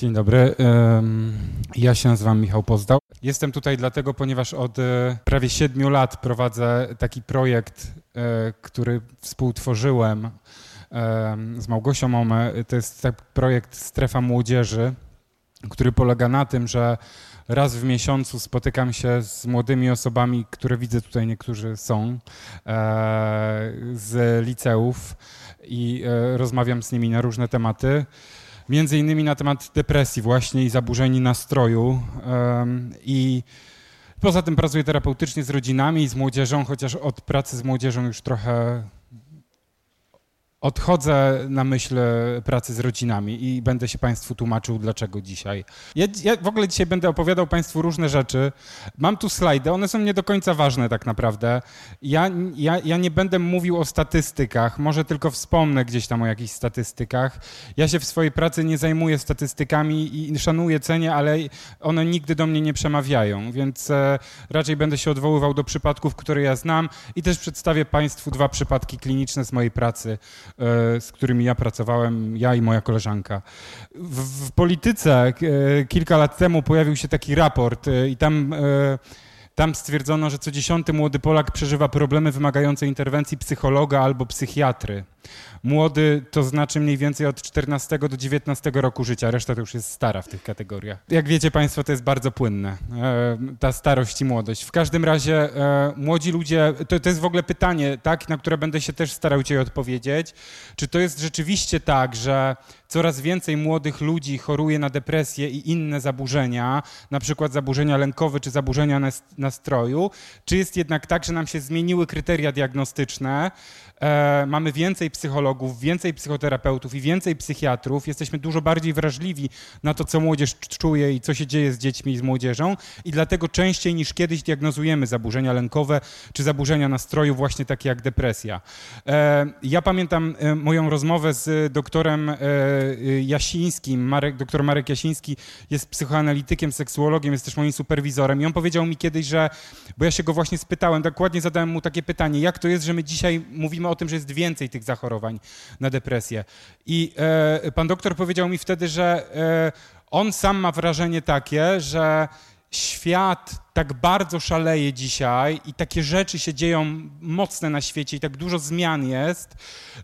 Dzień dobry. Ja się nazywam Michał Pozdał. Jestem tutaj dlatego, ponieważ od e, prawie siedmiu lat prowadzę taki projekt, e, który współtworzyłem z Małgosią Ome. To jest tak projekt Strefa Młodzieży, który polega na tym, że raz w miesiącu spotykam się z młodymi osobami, które widzę tutaj, niektórzy są, e, z liceów i rozmawiam z nimi na różne tematy między innymi na temat depresji właśnie i zaburzeń nastroju. I poza tym pracuję terapeutycznie z rodzinami i z młodzieżą, chociaż od pracy z młodzieżą już trochę Odchodzę na myśl pracy z rodzinami i będę się Państwu tłumaczył, dlaczego dzisiaj. Ja, ja, w ogóle dzisiaj będę opowiadał Państwu różne rzeczy. Mam tu slajdy, one są nie do końca ważne tak naprawdę. Ja, ja, ja nie będę mówił o statystykach, może tylko wspomnę gdzieś tam o jakichś statystykach. Ja się w swojej pracy nie zajmuję statystykami i szanuję, cenię, ale one nigdy do mnie nie przemawiają, więc e, raczej będę się odwoływał do przypadków, które ja znam i też przedstawię Państwu dwa przypadki kliniczne z mojej pracy E, z którymi ja pracowałem, ja i moja koleżanka. W, w polityce e, kilka lat temu pojawił się taki raport e, i tam tam stwierdzono, że co dziesiąty młody Polak przeżywa problemy wymagające interwencji psychologa albo psychiatry. Młody to znaczy mniej więcej od 14 do 19 roku życia, reszta to już jest stara w tych kategoriach. Jak wiecie Państwo, to jest bardzo płynne, e, ta starość i młodość. W każdym razie e, młodzi ludzie, to, to jest w ogóle pytanie, tak, na które będę się też starał Cię odpowiedzieć. Czy to jest rzeczywiście tak, że coraz więcej młodych ludzi choruje na depresję i inne zaburzenia, na przykład zaburzenia lękowe czy zaburzenia nastroju, czy jest jednak tak, że nam się zmieniły kryteria diagnostyczne, e, mamy więcej psychologów, więcej psychoterapeutów i więcej psychiatrów, jesteśmy dużo bardziej wrażliwi na to, co młodzież czuje i co się dzieje z dziećmi i z młodzieżą. I dlatego częściej niż kiedyś diagnozujemy zaburzenia lękowe czy zaburzenia nastroju właśnie takie jak depresja. E, ja pamiętam e, moją rozmowę z doktorem e, Jasińskim, Marek, doktor Marek Jasiński jest psychoanalitykiem, seksuologiem, jest też moim superwizorem. I on powiedział mi kiedyś, że, bo ja się go właśnie spytałem, dokładnie zadałem mu takie pytanie, jak to jest, że my dzisiaj mówimy o tym, że jest więcej tych zachorowań na depresję. I e, pan doktor powiedział mi wtedy, że e, on sam ma wrażenie takie, że świat tak bardzo szaleje dzisiaj i takie rzeczy się dzieją mocne na świecie i tak dużo zmian jest,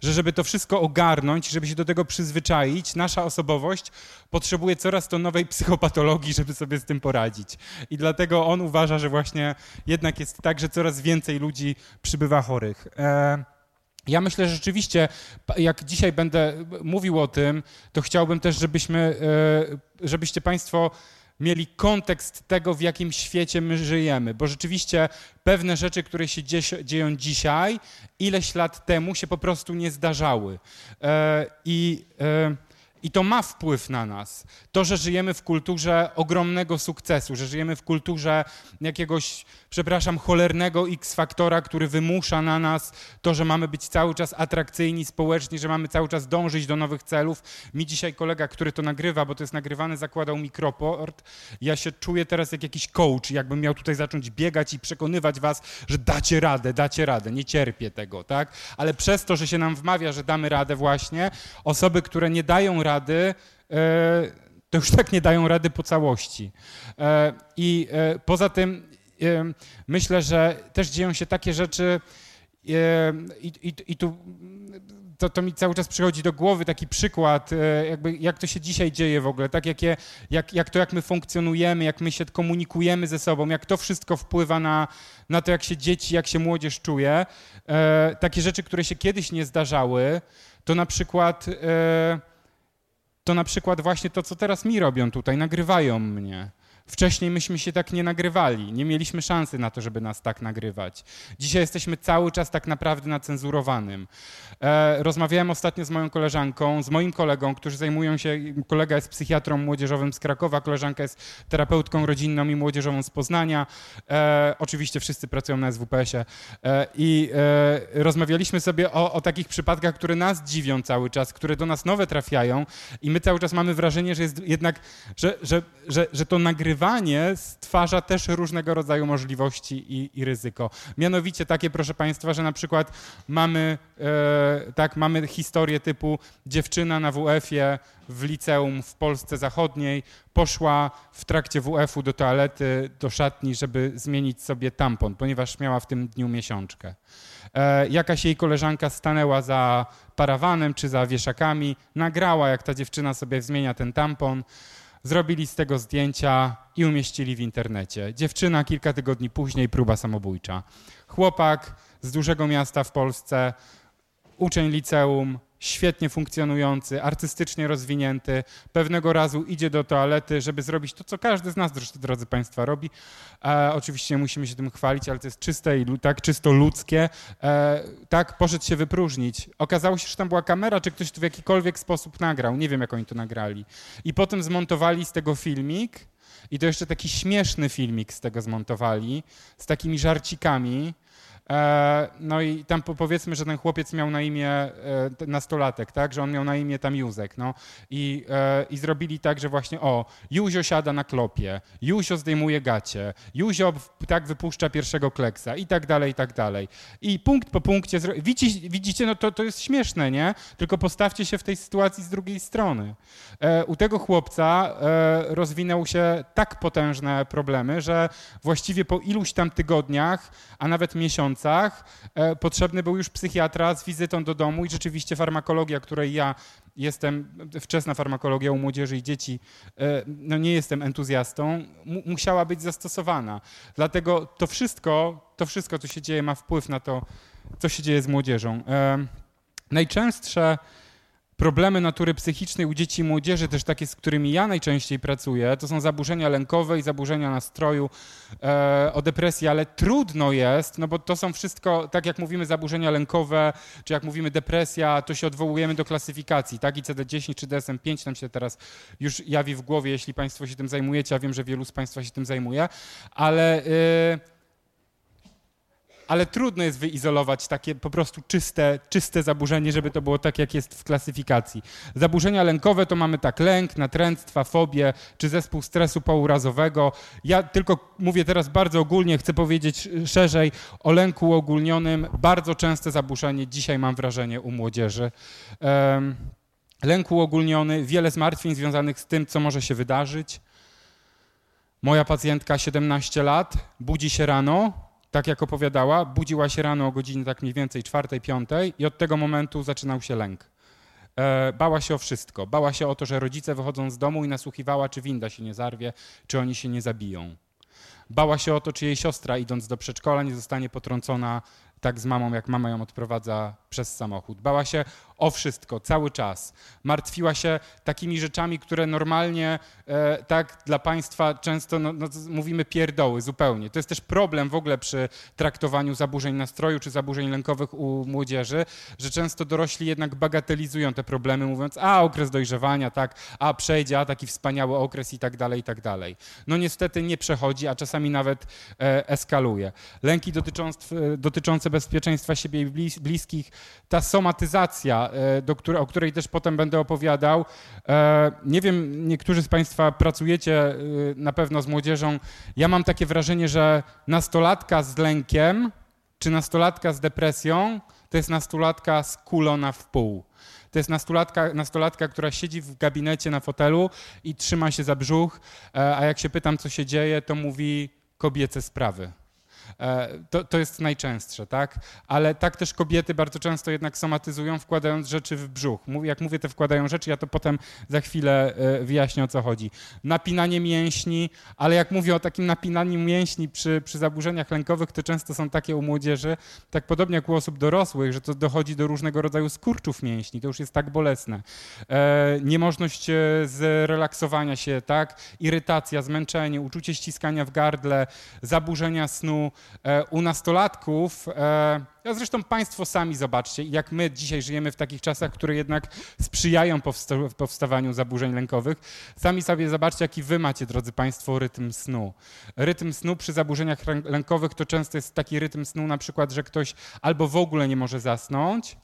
że żeby to wszystko ogarnąć, żeby się do tego przyzwyczaić, nasza osobowość potrzebuje coraz to nowej psychopatologii, żeby sobie z tym poradzić. I dlatego on uważa, że właśnie jednak jest tak, że coraz więcej ludzi przybywa chorych. E ja myślę, że rzeczywiście, jak dzisiaj będę mówił o tym, to chciałbym też, żebyśmy, e, żebyście Państwo mieli kontekst tego, w jakim świecie my żyjemy, bo rzeczywiście pewne rzeczy, które się dzieją dzisiaj, ileś lat temu się po prostu nie zdarzały. E, I e, i to ma wpływ na nas. To, że żyjemy w kulturze ogromnego sukcesu, że żyjemy w kulturze jakiegoś, przepraszam, cholernego X-faktora, który wymusza na nas to, że mamy być cały czas atrakcyjni społecznie, że mamy cały czas dążyć do nowych celów. Mi dzisiaj kolega, który to nagrywa, bo to jest nagrywane, zakładał mikroport. Ja się czuję teraz jak jakiś coach, jakbym miał tutaj zacząć biegać i przekonywać was, że dacie radę, dacie radę. Nie cierpię tego, tak? Ale przez to, że się nam wmawia, że damy radę właśnie, osoby, które nie dają rady, e, to już tak nie dają rady po całości. E, I e, poza tym myślę, że też dzieją się takie rzeczy, i, i, i tu to, to mi cały czas przychodzi do głowy taki przykład, jakby jak to się dzisiaj dzieje w ogóle, tak jak, jak, jak to, jak my funkcjonujemy, jak my się komunikujemy ze sobą, jak to wszystko wpływa na, na to, jak się dzieci, jak się młodzież czuje. takie rzeczy, które się kiedyś nie zdarzały, to na przykład to na przykład właśnie to, co teraz mi robią tutaj, nagrywają mnie. Wcześniej myśmy się tak nie nagrywali, nie mieliśmy szansy na to, żeby nas tak nagrywać. Dzisiaj jesteśmy cały czas tak naprawdę na cenzurowanym. E, rozmawiałem ostatnio z moją koleżanką, z moim kolegą, którzy zajmują się, kolega jest psychiatrą młodzieżowym z Krakowa, koleżanka jest terapeutką rodzinną i młodzieżową z Poznania. E, oczywiście wszyscy pracują na SWPS-ie. E, I e, rozmawialiśmy sobie o, o takich przypadkach, które nas dziwią cały czas, które do nas nowe trafiają i my cały czas mamy wrażenie, że jest jednak, że, że, że, że to nagrywanie ukrywanie stwarza też różnego rodzaju możliwości i, i ryzyko. Mianowicie takie, proszę Państwa, że na przykład mamy, e, tak, mamy historię typu dziewczyna na WF-ie w liceum w Polsce Zachodniej poszła w trakcie WF-u do toalety, do szatni, żeby zmienić sobie tampon, ponieważ miała w tym dniu miesiączkę. E, jakaś jej koleżanka stanęła za parawanem czy za wieszakami, nagrała, jak ta dziewczyna sobie zmienia ten tampon, zrobili z tego zdjęcia i umieścili w internecie. Dziewczyna kilka tygodni później, próba samobójcza. Chłopak z dużego miasta w Polsce, uczeń liceum, świetnie funkcjonujący, artystycznie rozwinięty, pewnego razu idzie do toalety, żeby zrobić to, co każdy z nas, drodzy Państwo, robi. E, oczywiście musimy się tym chwalić, ale to jest czyste i tak czysto ludzkie. E, tak, poszedł się wypróżnić. Okazało się, że tam była kamera, czy ktoś to w jakikolwiek sposób nagrał. Nie wiem, jak oni to nagrali. I potem zmontowali z tego filmik i to jeszcze taki śmieszny filmik z tego zmontowali, z takimi żarcikami, no i tam powiedzmy, że ten chłopiec miał na imię e, nastolatek, tak, że on miał na imię tam Józek, no i, e, i zrobili tak, że właśnie o, Józio siada na klopie, Józio zdejmuje gacie, Józio tak wypuszcza pierwszego kleksa i tak dalej, i tak dalej. I punkt po punkcie, widzicie, widzicie no to, to jest śmieszne, nie? Tylko postawcie się w tej sytuacji z drugiej strony. U tego chłopca rozwinęły się tak potężne problemy, że właściwie po iluś tam tygodniach, a nawet miesiącach, miesiącach e, potrzebny był już psychiatra z wizytą do domu i rzeczywiście farmakologia, której ja jestem, wczesna farmakologia u młodzieży i dzieci, e, no nie jestem entuzjastą, musiała być zastosowana. Dlatego to wszystko, to wszystko, co się dzieje, ma wpływ na to, co się dzieje z młodzieżą. E, najczęstsze problemy natury psychicznej u dzieci i młodzieży, też takie, z którymi ja najczęściej pracuję, to są zaburzenia lękowe i zaburzenia nastroju, e, o depresji, ale trudno jest, no bo to są wszystko, tak jak mówimy zaburzenia lękowe, czy jak mówimy depresja, to się odwołujemy do klasyfikacji, tak? I CD10 czy DSM-5 nam się teraz już jawi w głowie, jeśli Państwo się tym zajmujecie, a wiem, że wielu z Państwa się tym zajmuje, ale... E, ale trudno jest wyizolować takie po prostu czyste, czyste zaburzenie, żeby to było tak, jak jest w klasyfikacji. Zaburzenia lękowe to mamy tak lęk, natręctwa, fobię, czy zespół stresu pourazowego. Ja tylko mówię teraz bardzo ogólnie, chcę powiedzieć szerzej o lęku uogólnionym. Bardzo częste zaburzenie dzisiaj mam wrażenie u młodzieży. Um, lęk uogólniony, wiele zmartwień związanych z tym, co może się wydarzyć. Moja pacjentka 17 lat, budzi się rano, tak jak opowiadała, budziła się rano o godzinie tak mniej więcej czwartej, piątej i od tego momentu zaczynał się lęk. E, bała się o wszystko. Bała się o to, że rodzice wychodzą z domu i nasłuchiwała, czy winda się nie zarwie, czy oni się nie zabiją. Bała się o to, czy jej siostra idąc do przedszkola nie zostanie potrącona tak z mamą, jak mama ją odprowadza przez samochód. Bała się o wszystko, cały czas. Martwiła się takimi rzeczami, które normalnie e, tak dla państwa często no, no, mówimy pierdoły zupełnie. To jest też problem w ogóle przy traktowaniu zaburzeń nastroju czy zaburzeń lękowych u młodzieży, że często dorośli jednak bagatelizują te problemy, mówiąc, a okres dojrzewania, tak, a przejdzie, a taki wspaniały okres i tak dalej, i tak dalej. No niestety nie przechodzi, a czasami nawet e, eskaluje. Lęki dotyczące, dotyczące bezpieczeństwa siebie i bliskich, ta somatyzacja, e, której, o której też potem będę opowiadał. E, nie wiem, niektórzy z Państwa pracujecie e, na pewno z młodzieżą. Ja mam takie wrażenie, że nastolatka z lękiem czy nastolatka z depresją to jest nastolatka skulona w pół. To jest nastolatka, nastolatka, która siedzi w gabinecie na fotelu i trzyma się za brzuch, a jak się pytam, co się dzieje, to mówi kobiece sprawy. E, to, to jest najczęstsze, tak? Ale tak też kobiety bardzo często jednak somatyzują, wkładając rzeczy w brzuch. Jak mówię, te wkładają rzeczy, ja to potem za chwilę e, wyjaśnię, o co chodzi. Napinanie mięśni, ale jak mówię o takim napinaniu mięśni przy, przy zaburzeniach lękowych, to często są takie u młodzieży, tak podobnie jak u osób dorosłych, że to dochodzi do różnego rodzaju skurczów mięśni, to już jest tak bolesne. E, niemożność zrelaksowania się, tak? Irytacja, zmęczenie, uczucie ściskania w gardle, zaburzenia snu, u nastolatków, e, ja zresztą Państwo sami zobaczcie, jak my dzisiaj żyjemy w takich czasach, które jednak sprzyjają powstawaniu zaburzeń lękowych. Sami sobie zobaczcie, jaki Wy macie, drodzy Państwo, rytm snu. Rytm snu przy zaburzeniach lękowych to często jest taki rytm snu, na przykład, że ktoś albo w ogóle nie może zasnąć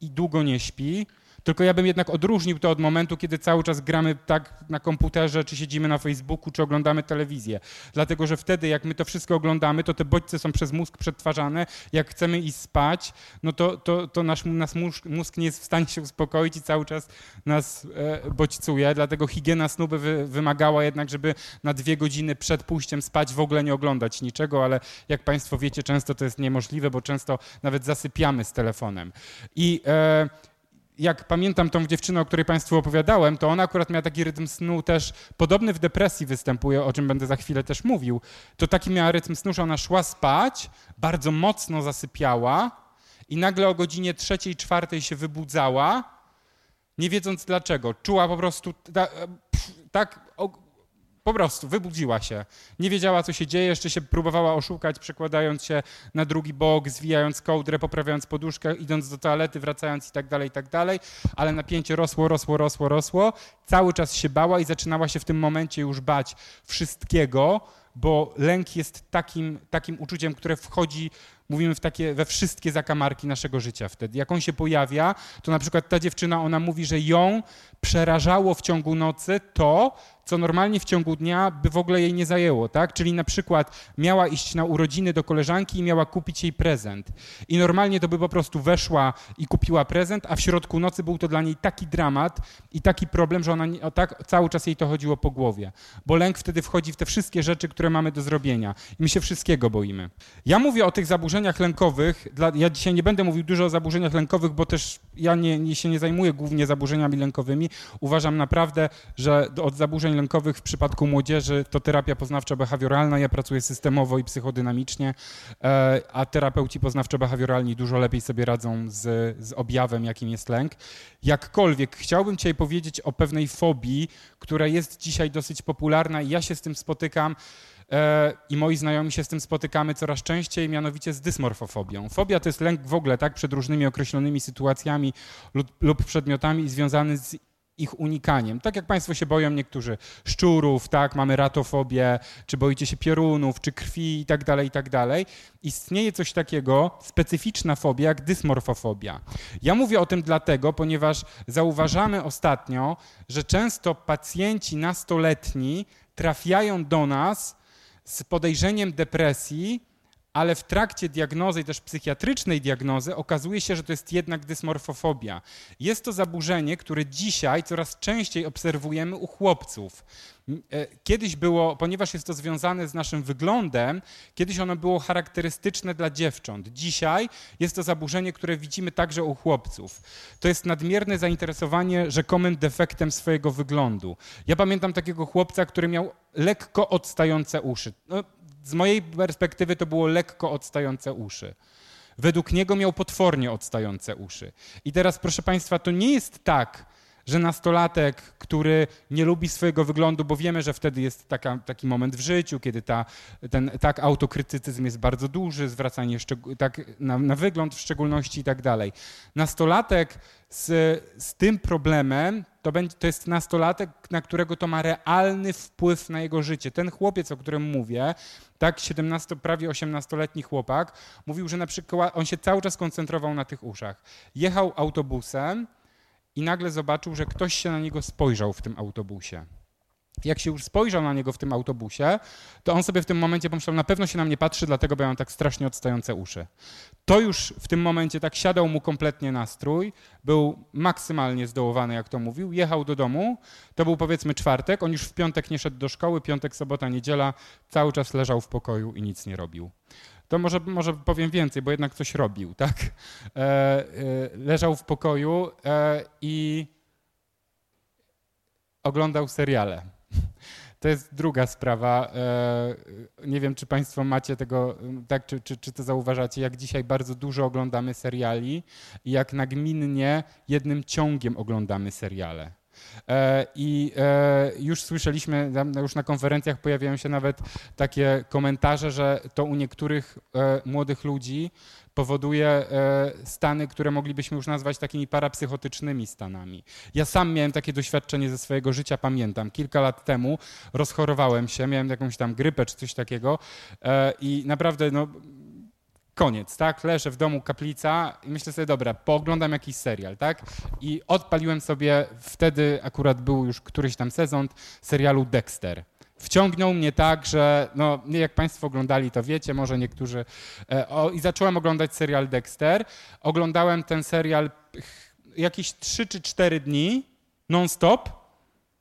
i długo nie śpi, Tylko ja bym jednak odróżnił to od momentu, kiedy cały czas gramy tak na komputerze, czy siedzimy na Facebooku, czy oglądamy telewizję. Dlatego, że wtedy, jak my to wszystko oglądamy, to te bodźce są przez mózg przetwarzane. Jak chcemy iść spać, no to, to, to nasz, nasz mózg, mózg nie jest w stanie się uspokoić i cały czas nas e, bodźcuje. Dlatego higiena snu by wy, wymagała jednak, żeby na dwie godziny przed pójściem spać w ogóle nie oglądać niczego, ale jak Państwo wiecie, często to jest niemożliwe, bo często nawet zasypiamy z telefonem. I e, jak pamiętam tą dziewczynę, o której Państwu opowiadałem, to ona akurat miała taki rytm snu też podobny w depresji występuje, o czym będę za chwilę też mówił. To taki miała rytm snu, że ona szła spać, bardzo mocno zasypiała i nagle o godzinie trzeciej, czwartej się wybudzała, nie wiedząc dlaczego. Czuła po prostu tak po prostu wybudziła się. Nie wiedziała, co się dzieje, jeszcze się próbowała oszukać, przekładając się na drugi bok, zwijając kołdrę, poprawiając poduszkę, idąc do toalety, wracając i tak dalej, i tak dalej. Ale napięcie rosło, rosło, rosło, rosło. Cały czas się bała i zaczynała się w tym momencie już bać wszystkiego, bo lęk jest takim, takim uczuciem, które wchodzi mówimy w takie, we wszystkie zakamarki naszego życia wtedy. Jak on się pojawia, to na przykład ta dziewczyna, ona mówi, że ją przerażało w ciągu nocy to, co normalnie w ciągu dnia by w ogóle jej nie zajęło, tak? Czyli na przykład miała iść na urodziny do koleżanki i miała kupić jej prezent. I normalnie to by po prostu weszła i kupiła prezent, a w środku nocy był to dla niej taki dramat i taki problem, że ona o tak cały czas jej to chodziło po głowie. Bo lęk wtedy wchodzi w te wszystkie rzeczy, które mamy do zrobienia. I my się wszystkiego boimy. Ja mówię o tych zaburzeniach lękowych. Dla, ja dzisiaj nie będę mówił dużo o zaburzeniach lękowych, bo też ja nie, nie, się nie zajmuję głównie zaburzeniami lękowymi. Uważam naprawdę, że od zaburzeń lękowych w przypadku młodzieży to terapia poznawczo-behawioralna. Ja pracuję systemowo i psychodynamicznie, e, a terapeuci poznawczo-behawioralni dużo lepiej sobie radzą z, z objawem, jakim jest lęk. Jakkolwiek chciałbym dzisiaj powiedzieć o pewnej fobii, która jest dzisiaj dosyć popularna i ja się z tym spotykam e, i moi znajomi się z tym spotykamy coraz częściej, mianowicie z dysmorfofobią. Fobia to jest lęk w ogóle, tak, przed różnymi określonymi sytuacjami lub, lub przedmiotami związany z ich unikaniem. Tak jak Państwo się boją niektórzy szczurów, tak, mamy ratofobię, czy boicie się piorunów, czy krwi i tak dalej, i tak dalej. Istnieje coś takiego, specyficzna fobia, jak dysmorfofobia. Ja mówię o tym dlatego, ponieważ zauważamy ostatnio, że często pacjenci nastoletni trafiają do nas z podejrzeniem depresji, ale w trakcie diagnozy, też psychiatrycznej diagnozy, okazuje się, że to jest jednak dysmorfofobia. Jest to zaburzenie, które dzisiaj coraz częściej obserwujemy u chłopców. E, kiedyś było, ponieważ jest to związane z naszym wyglądem, kiedyś ono było charakterystyczne dla dziewcząt. Dzisiaj jest to zaburzenie, które widzimy także u chłopców. To jest nadmierne zainteresowanie rzekomym defektem swojego wyglądu. Ja pamiętam takiego chłopca, który miał lekko odstające uszy. No, z mojej perspektywy to było lekko odstające uszy. Według niego miał potwornie odstające uszy. I teraz, proszę Państwa, to nie jest tak, że nastolatek, który nie lubi swojego wyglądu, bo wiemy, że wtedy jest taka, taki moment w życiu, kiedy ta, ten tak autokrytycyzm jest bardzo duży, zwracanie tak na, na wygląd w szczególności i tak dalej. Nastolatek z, z tym problemem to, będzie, to jest nastolatek, na którego to ma realny wpływ na jego życie. Ten chłopiec, o którym mówię, tak 17, prawie 18-letni chłopak, mówił, że na przykład on się cały czas koncentrował na tych uszach. Jechał autobusem, i nagle zobaczył, że ktoś się na niego spojrzał w tym autobusie. Jak się już spojrzał na niego w tym autobusie, to on sobie w tym momencie pomyślał, na pewno się na mnie patrzy, dlatego bo ja mam tak strasznie odstające uszy. To już w tym momencie tak siadał mu kompletnie nastrój, był maksymalnie zdołowany, jak to mówił, jechał do domu, to był powiedzmy czwartek, on już w piątek nie szedł do szkoły, piątek, sobota, niedziela, cały czas leżał w pokoju i nic nie robił to może, może powiem więcej, bo jednak coś robił, tak? E, e, leżał w pokoju e, i oglądał seriale. To jest druga sprawa. Nie wiem, czy Państwo macie tego, tak, czy, czy, czy to zauważacie, jak dzisiaj bardzo dużo oglądamy seriali i jak nagminnie jednym ciągiem oglądamy seriale. E, I e, już słyszeliśmy, już na konferencjach pojawiają się nawet takie komentarze, że to u niektórych e, młodych ludzi powoduje stany, które moglibyśmy już nazwać takimi parapsychotycznymi stanami. Ja sam miałem takie doświadczenie ze swojego życia, pamiętam. Kilka lat temu rozchorowałem się, miałem jakąś tam grypę czy coś takiego i naprawdę no, koniec, tak? Leżę w domu, kaplica i myślę sobie, dobra, pooglądam jakiś serial, tak? I odpaliłem sobie, wtedy akurat był już któryś tam sezon serialu Dexter. Wciągnął mnie tak, że no, jak Państwo oglądali, to wiecie, może niektórzy. E, o, I zacząłem oglądać serial Dexter. Oglądałem ten serial jakieś 3 czy 4 dni non-stop.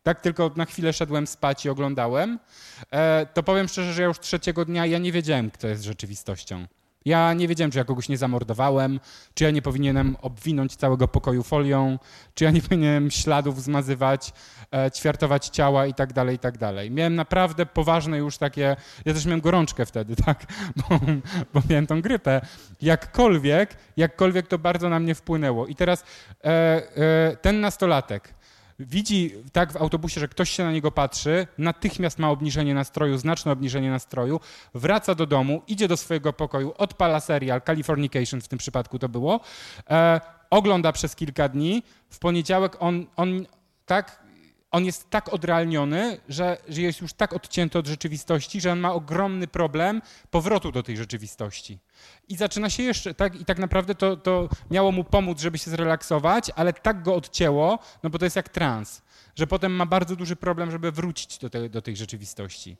Tak, tylko na chwilę szedłem spać i oglądałem. E, to powiem szczerze, że ja już trzeciego dnia ja nie wiedziałem, kto jest rzeczywistością. Ja nie wiedziałem, czy ja kogoś nie zamordowałem, czy ja nie powinienem obwinąć całego pokoju folią, czy ja nie powinienem śladów zmazywać, e, ćwiartować ciała i tak dalej, i tak dalej. Miałem naprawdę poważne już takie, ja też miałem gorączkę wtedy, tak, bo, bo miałem tą grypę. Jakkolwiek, jakkolwiek to bardzo na mnie wpłynęło. I teraz e, e, ten nastolatek, widzi tak w autobusie, że ktoś się na niego patrzy, natychmiast ma obniżenie nastroju, znaczne obniżenie nastroju, wraca do domu, idzie do swojego pokoju, odpala serial, Californication w tym przypadku to było, e, ogląda przez kilka dni, w poniedziałek on, on tak on jest tak odrealniony, że, że jest już tak odcięty od rzeczywistości, że on ma ogromny problem powrotu do tej rzeczywistości. I zaczyna się jeszcze, tak, i tak naprawdę to, to miało mu pomóc, żeby się zrelaksować, ale tak go odcięło, no bo to jest jak trans, że potem ma bardzo duży problem, żeby wrócić do, te, do tej rzeczywistości.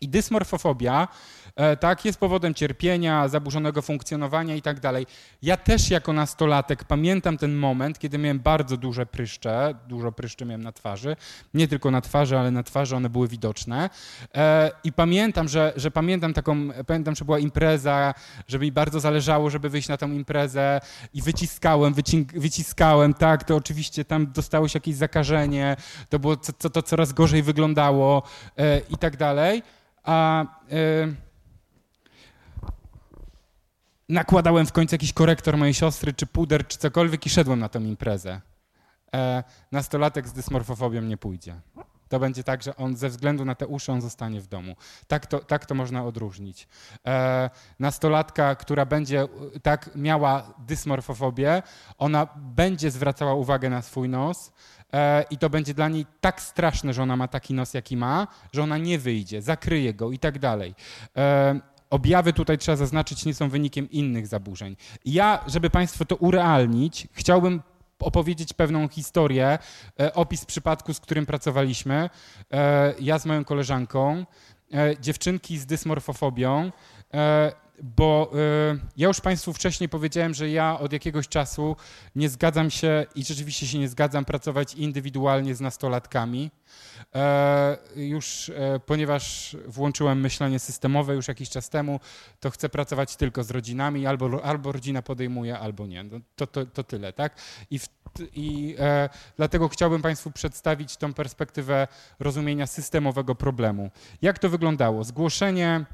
I dysmorfofobia e, tak, jest powodem cierpienia, zaburzonego funkcjonowania i tak dalej. Ja też jako nastolatek pamiętam ten moment, kiedy miałem bardzo duże pryszcze, dużo pryszczy miałem na twarzy, nie tylko na twarzy, ale na twarzy one były widoczne. E, I pamiętam, że, że pamiętam taką, pamiętam, że była impreza, że mi bardzo zależało, żeby wyjść na tą imprezę i wyciskałem, wyciskałem, tak, to oczywiście tam dostało się jakieś zakażenie, to było, to, to coraz gorzej wyglądało e, i tak dalej a y, nakładałem w końcu jakiś korektor mojej siostry, czy puder, czy cokolwiek i szedłem na tę imprezę. E, nastolatek z dysmorfofobią nie pójdzie. To będzie tak, że on ze względu na te uszy on zostanie w domu. Tak to, tak to można odróżnić. E, nastolatka, która będzie tak miała dysmorfofobię, ona będzie zwracała uwagę na swój nos, E, i to będzie dla niej tak straszne, że ona ma taki nos, jaki ma, że ona nie wyjdzie, zakryje go i tak dalej. E, objawy tutaj trzeba zaznaczyć, nie są wynikiem innych zaburzeń. Ja, żeby Państwu to urealnić, chciałbym opowiedzieć pewną historię, e, opis przypadku, z którym pracowaliśmy. Ja z moją koleżanką, dziewczynki z dysmorfofobią bo y, ja już Państwu wcześniej powiedziałem, że ja od jakiegoś czasu nie zgadzam się i rzeczywiście się nie zgadzam pracować indywidualnie z nastolatkami. E, już e, ponieważ włączyłem myślenie systemowe już jakiś czas temu, to chcę pracować tylko z rodzinami, albo, albo rodzina podejmuje, albo nie. No, to, to, to tyle, tak? I, w, i e, dlatego chciałbym Państwu przedstawić tą perspektywę rozumienia systemowego problemu. Jak to wyglądało? Zgłoszenie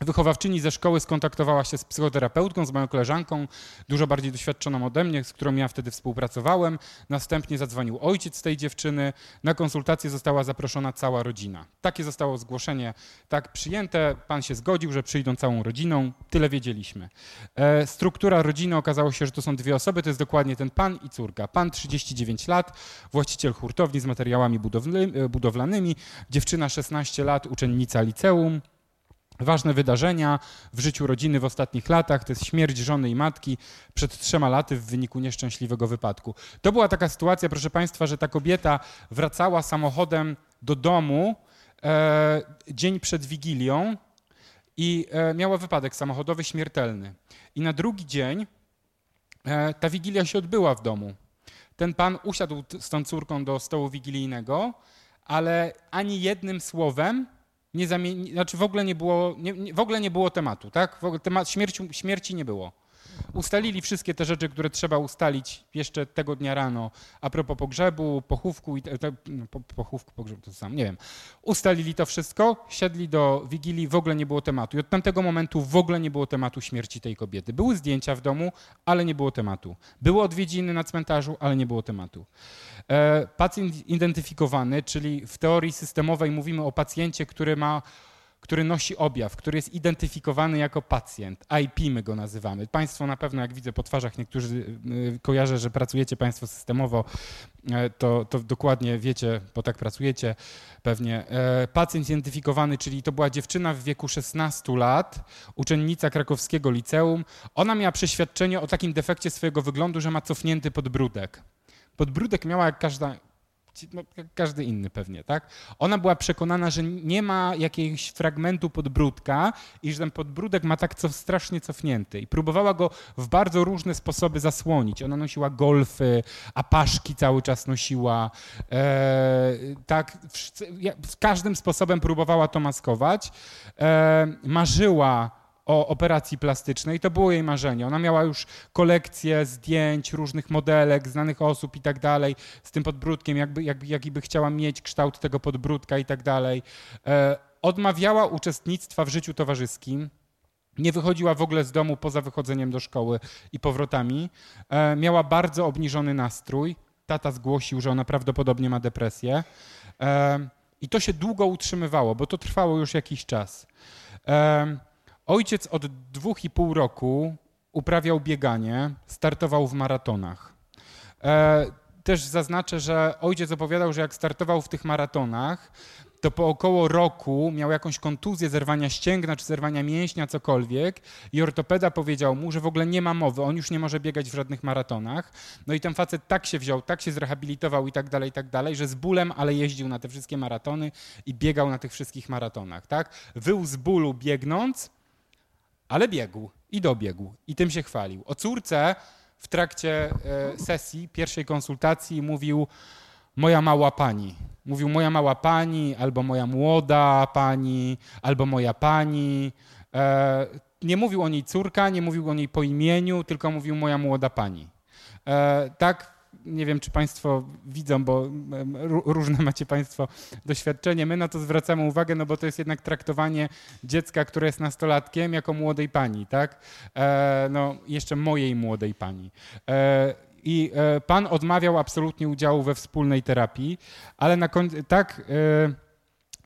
Wychowawczyni ze szkoły skontaktowała się z psychoterapeutką, z moją koleżanką, dużo bardziej doświadczoną ode mnie, z którą ja wtedy współpracowałem. Następnie zadzwonił ojciec tej dziewczyny. Na konsultację została zaproszona cała rodzina. Takie zostało zgłoszenie, tak przyjęte. Pan się zgodził, że przyjdą całą rodziną. Tyle wiedzieliśmy. E, struktura rodziny okazało się, że to są dwie osoby. To jest dokładnie ten pan i córka. Pan 39 lat, właściciel hurtowni z materiałami budowlanymi. Dziewczyna 16 lat, uczennica liceum. Ważne wydarzenia w życiu rodziny w ostatnich latach to jest śmierć żony i matki przed trzema laty w wyniku nieszczęśliwego wypadku. To była taka sytuacja, proszę Państwa, że ta kobieta wracała samochodem do domu e, dzień przed Wigilią i e, miała wypadek samochodowy śmiertelny. I na drugi dzień e, ta Wigilia się odbyła w domu. Ten pan usiadł z tą córką do stołu wigilijnego, ale ani jednym słowem nie zamieni, znaczy w ogóle nie było, nie, w ogóle nie było tematu, tak? W ogóle temat śmierci, śmierci nie było. Ustalili wszystkie te rzeczy, które trzeba ustalić jeszcze tego dnia rano a propos pogrzebu, pochówku i te, no, po, pochówku, pogrzebu to sam, nie wiem. Ustalili to wszystko, siedli do Wigilii, w ogóle nie było tematu. I od tamtego momentu w ogóle nie było tematu śmierci tej kobiety. Były zdjęcia w domu, ale nie było tematu. Były odwiedziny na cmentarzu, ale nie było tematu. E, pacjent identyfikowany, czyli w teorii systemowej mówimy o pacjencie, który ma który nosi objaw, który jest identyfikowany jako pacjent. IP my go nazywamy. Państwo na pewno, jak widzę po twarzach, niektórzy y, kojarzę, że pracujecie Państwo systemowo, e, to, to dokładnie wiecie, bo tak pracujecie pewnie. E, pacjent identyfikowany, czyli to była dziewczyna w wieku 16 lat, uczennica krakowskiego liceum. Ona miała przeświadczenie o takim defekcie swojego wyglądu, że ma cofnięty podbródek. Podbródek miała jak każda no, każdy inny pewnie, tak? Ona była przekonana, że nie ma jakiegoś fragmentu podbródka i że ten podbródek ma tak co, strasznie cofnięty. I próbowała go w bardzo różne sposoby zasłonić. Ona nosiła golfy, apaszki cały czas nosiła. E, tak, w, każdym sposobem próbowała to maskować. E, marzyła o operacji plastycznej. To było jej marzenie. Ona miała już kolekcję zdjęć, różnych modelek, znanych osób i tak dalej, z tym podbródkiem, jakby, jakby, by chciała mieć kształt tego podbródka i tak dalej. E, odmawiała uczestnictwa w życiu towarzyskim. Nie wychodziła w ogóle z domu poza wychodzeniem do szkoły i powrotami. E, miała bardzo obniżony nastrój. Tata zgłosił, że ona prawdopodobnie ma depresję. E, I to się długo utrzymywało, bo to trwało już jakiś czas. Ojciec od dwóch i pół roku uprawiał bieganie, startował w maratonach. E, też zaznaczę, że ojciec opowiadał, że jak startował w tych maratonach, to po około roku miał jakąś kontuzję zerwania ścięgna czy zerwania mięśnia, cokolwiek i ortopeda powiedział mu, że w ogóle nie ma mowy, on już nie może biegać w żadnych maratonach. No i ten facet tak się wziął, tak się zrehabilitował i tak dalej, i tak dalej, że z bólem, ale jeździł na te wszystkie maratony i biegał na tych wszystkich maratonach, tak? Wył z bólu biegnąc, ale biegł i dobiegł i tym się chwalił. O córce w trakcie e, sesji, pierwszej konsultacji mówił moja mała pani. Mówił moja mała pani, albo moja młoda pani, albo moja pani. E, nie mówił o niej córka, nie mówił o niej po imieniu, tylko mówił moja młoda pani. E, tak nie wiem, czy Państwo widzą, bo różne macie Państwo doświadczenie. My na to zwracamy uwagę, no bo to jest jednak traktowanie dziecka, które jest nastolatkiem, jako młodej pani, tak? E, no, jeszcze mojej młodej pani. E, I e, pan odmawiał absolutnie udziału we wspólnej terapii, ale na końcu tak. E,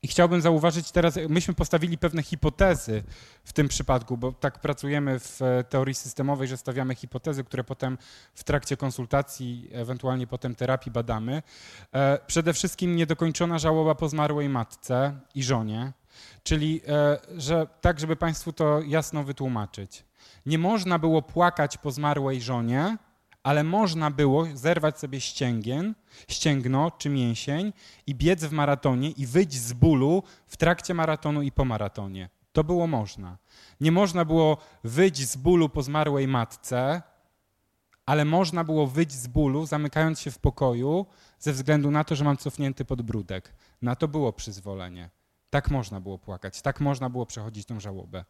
i chciałbym zauważyć teraz, myśmy postawili pewne hipotezy w tym przypadku, bo tak pracujemy w e, teorii systemowej, że stawiamy hipotezy, które potem w trakcie konsultacji, ewentualnie potem terapii badamy. E, przede wszystkim niedokończona żałoba po zmarłej matce i żonie, czyli e, że tak, żeby Państwu to jasno wytłumaczyć. Nie można było płakać po zmarłej żonie, ale można było zerwać sobie ścięgien, ścięgno czy mięsień i biec w maratonie i wyjść z bólu w trakcie maratonu i po maratonie. To było można. Nie można było wyjść z bólu po zmarłej matce, ale można było wyjść z bólu, zamykając się w pokoju, ze względu na to, że mam cofnięty podbródek. Na to było przyzwolenie. Tak można było płakać, tak można było przechodzić tą żałobę.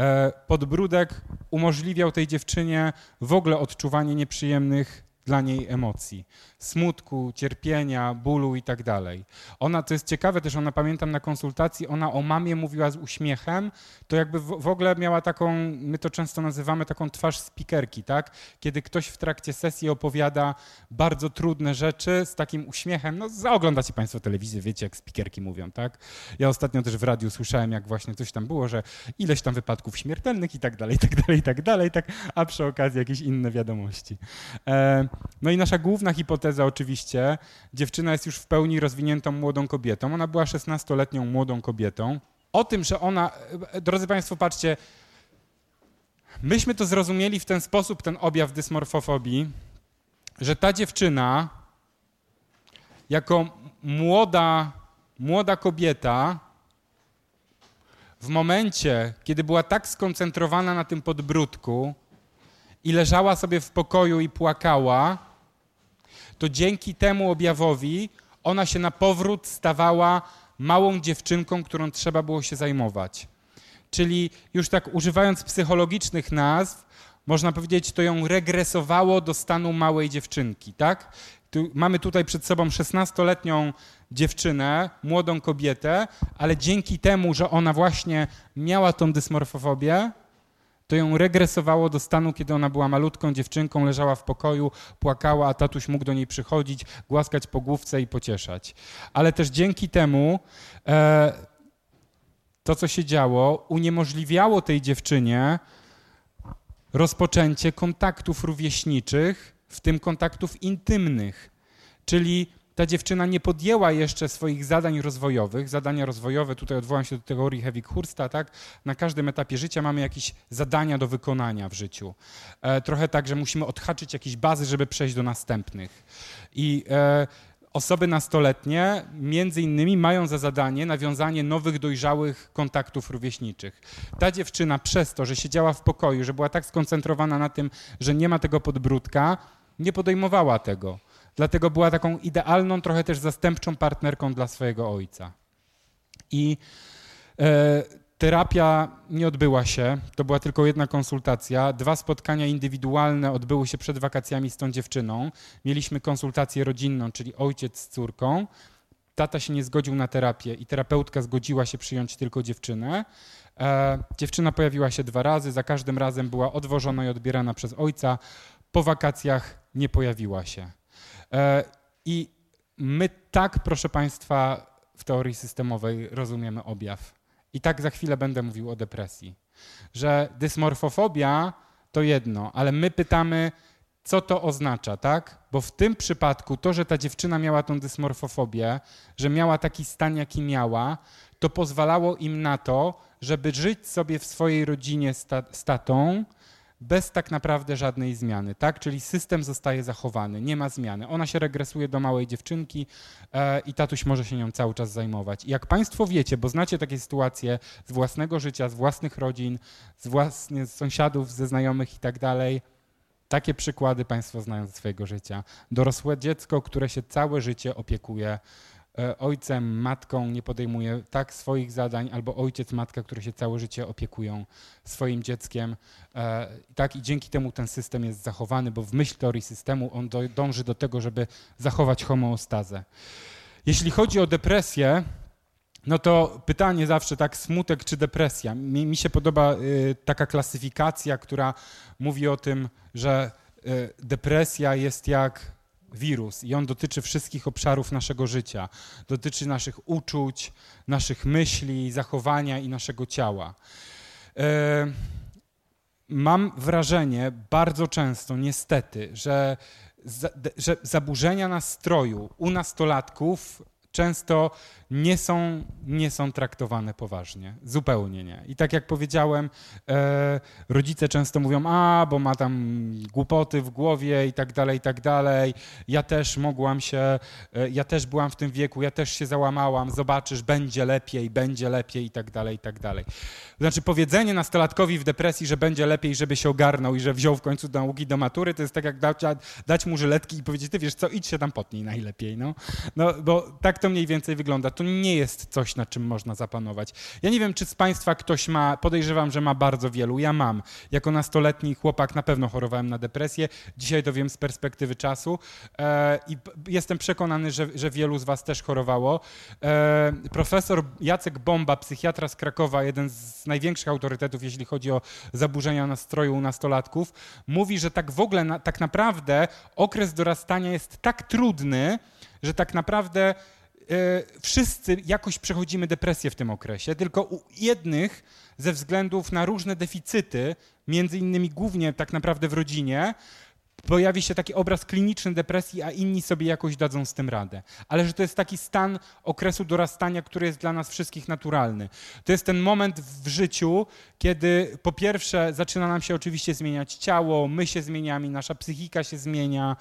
E, podbródek umożliwiał tej dziewczynie w ogóle odczuwanie nieprzyjemnych dla niej emocji, smutku, cierpienia, bólu i tak dalej. Ona, to jest ciekawe też, ona pamiętam na konsultacji, ona o mamie mówiła z uśmiechem, to jakby w, w ogóle miała taką, my to często nazywamy taką twarz spikerki, tak? Kiedy ktoś w trakcie sesji opowiada bardzo trudne rzeczy z takim uśmiechem, no oglądacie Państwo telewizję, wiecie jak spikerki mówią, tak? Ja ostatnio też w radiu słyszałem, jak właśnie coś tam było, że ileś tam wypadków śmiertelnych i tak dalej, i tak dalej, i tak dalej, tak, a przy okazji jakieś inne wiadomości. E, no i nasza główna hipoteza oczywiście, dziewczyna jest już w pełni rozwiniętą młodą kobietą. Ona była 16-letnią młodą kobietą. O tym, że ona, drodzy Państwo, patrzcie, myśmy to zrozumieli w ten sposób, ten objaw dysmorfofobii, że ta dziewczyna jako młoda, młoda kobieta w momencie, kiedy była tak skoncentrowana na tym podbródku, i leżała sobie w pokoju i płakała, to dzięki temu objawowi ona się na powrót stawała małą dziewczynką, którą trzeba było się zajmować. Czyli już tak używając psychologicznych nazw, można powiedzieć, to ją regresowało do stanu małej dziewczynki, tak? Tu, mamy tutaj przed sobą 16-letnią dziewczynę, młodą kobietę, ale dzięki temu, że ona właśnie miała tą dysmorfofobię, to ją regresowało do stanu, kiedy ona była malutką dziewczynką, leżała w pokoju, płakała, a tatuś mógł do niej przychodzić, głaskać po główce i pocieszać. Ale też dzięki temu e, to, co się działo, uniemożliwiało tej dziewczynie rozpoczęcie kontaktów rówieśniczych, w tym kontaktów intymnych. Czyli ta dziewczyna nie podjęła jeszcze swoich zadań rozwojowych. Zadania rozwojowe, tutaj odwołam się do teorii Hewig-Hursta, tak? Na każdym etapie życia mamy jakieś zadania do wykonania w życiu. E, trochę tak, że musimy odhaczyć jakieś bazy, żeby przejść do następnych. I e, osoby nastoletnie między innymi mają za zadanie nawiązanie nowych, dojrzałych kontaktów rówieśniczych. Ta dziewczyna przez to, że siedziała w pokoju, że była tak skoncentrowana na tym, że nie ma tego podbródka, nie podejmowała tego. Dlatego była taką idealną, trochę też zastępczą partnerką dla swojego ojca. I e, terapia nie odbyła się, to była tylko jedna konsultacja. Dwa spotkania indywidualne odbyły się przed wakacjami z tą dziewczyną. Mieliśmy konsultację rodzinną, czyli ojciec z córką. Tata się nie zgodził na terapię i terapeutka zgodziła się przyjąć tylko dziewczynę. E, dziewczyna pojawiła się dwa razy, za każdym razem była odwożona i odbierana przez ojca. Po wakacjach nie pojawiła się. E, I my tak, proszę Państwa, w teorii systemowej rozumiemy objaw. I tak za chwilę będę mówił o depresji. Że dysmorfofobia to jedno, ale my pytamy, co to oznacza, tak? Bo w tym przypadku to, że ta dziewczyna miała tą dysmorfofobię, że miała taki stan, jaki miała, to pozwalało im na to, żeby żyć sobie w swojej rodzinie z tatą, bez tak naprawdę żadnej zmiany, tak? Czyli system zostaje zachowany, nie ma zmiany. Ona się regresuje do małej dziewczynki e, i tatuś może się nią cały czas zajmować. I jak Państwo wiecie, bo znacie takie sytuacje z własnego życia, z własnych rodzin, z, własnych sąsiadów, ze znajomych i tak dalej, takie przykłady Państwo znają ze swojego życia. Dorosłe dziecko, które się całe życie opiekuje ojcem, matką nie podejmuje tak swoich zadań, albo ojciec, matka, które się całe życie opiekują swoim dzieckiem. E, tak i dzięki temu ten system jest zachowany, bo w myśl teorii systemu on dąży do tego, żeby zachować homeostazę. Jeśli chodzi o depresję, no to pytanie zawsze tak, smutek czy depresja. Mi, mi się podoba y, taka klasyfikacja, która mówi o tym, że y, depresja jest jak wirus i on dotyczy wszystkich obszarów naszego życia. Dotyczy naszych uczuć, naszych myśli, zachowania i naszego ciała. E, mam wrażenie bardzo często, niestety, że, że zaburzenia nastroju u nastolatków często nie są, nie są traktowane poważnie. Zupełnie nie. I tak jak powiedziałem, e, rodzice często mówią, a, bo ma tam głupoty w głowie i tak dalej, i tak dalej. Ja też mogłam się, e, ja też byłam w tym wieku, ja też się załamałam, zobaczysz, będzie lepiej, będzie lepiej i tak dalej, i tak dalej. Znaczy powiedzenie nastolatkowi w depresji, że będzie lepiej, żeby się ogarnął i że wziął w końcu nauki do matury, to jest tak jak dać, dać mu żyletki i powiedzieć, ty wiesz co, idź się tam potnij najlepiej, no. no bo tak to mniej więcej wygląda to nie jest coś, na czym można zapanować. Ja nie wiem, czy z Państwa ktoś ma, podejrzewam, że ma bardzo wielu. Ja mam. Jako nastoletni chłopak na pewno chorowałem na depresję. Dzisiaj to wiem z perspektywy czasu e, i jestem przekonany, że, że wielu z Was też chorowało. E, profesor Jacek Bomba, psychiatra z Krakowa, jeden z największych autorytetów, jeśli chodzi o zaburzenia nastroju u nastolatków, mówi, że tak w ogóle, na, tak naprawdę okres dorastania jest tak trudny, że tak naprawdę wszyscy jakoś przechodzimy depresję w tym okresie, tylko u jednych ze względów na różne deficyty, między innymi głównie tak naprawdę w rodzinie, pojawi się taki obraz kliniczny depresji, a inni sobie jakoś dadzą z tym radę. Ale że to jest taki stan okresu dorastania, który jest dla nas wszystkich naturalny. To jest ten moment w życiu, kiedy po pierwsze zaczyna nam się oczywiście zmieniać ciało, my się zmieniamy, nasza psychika się zmienia.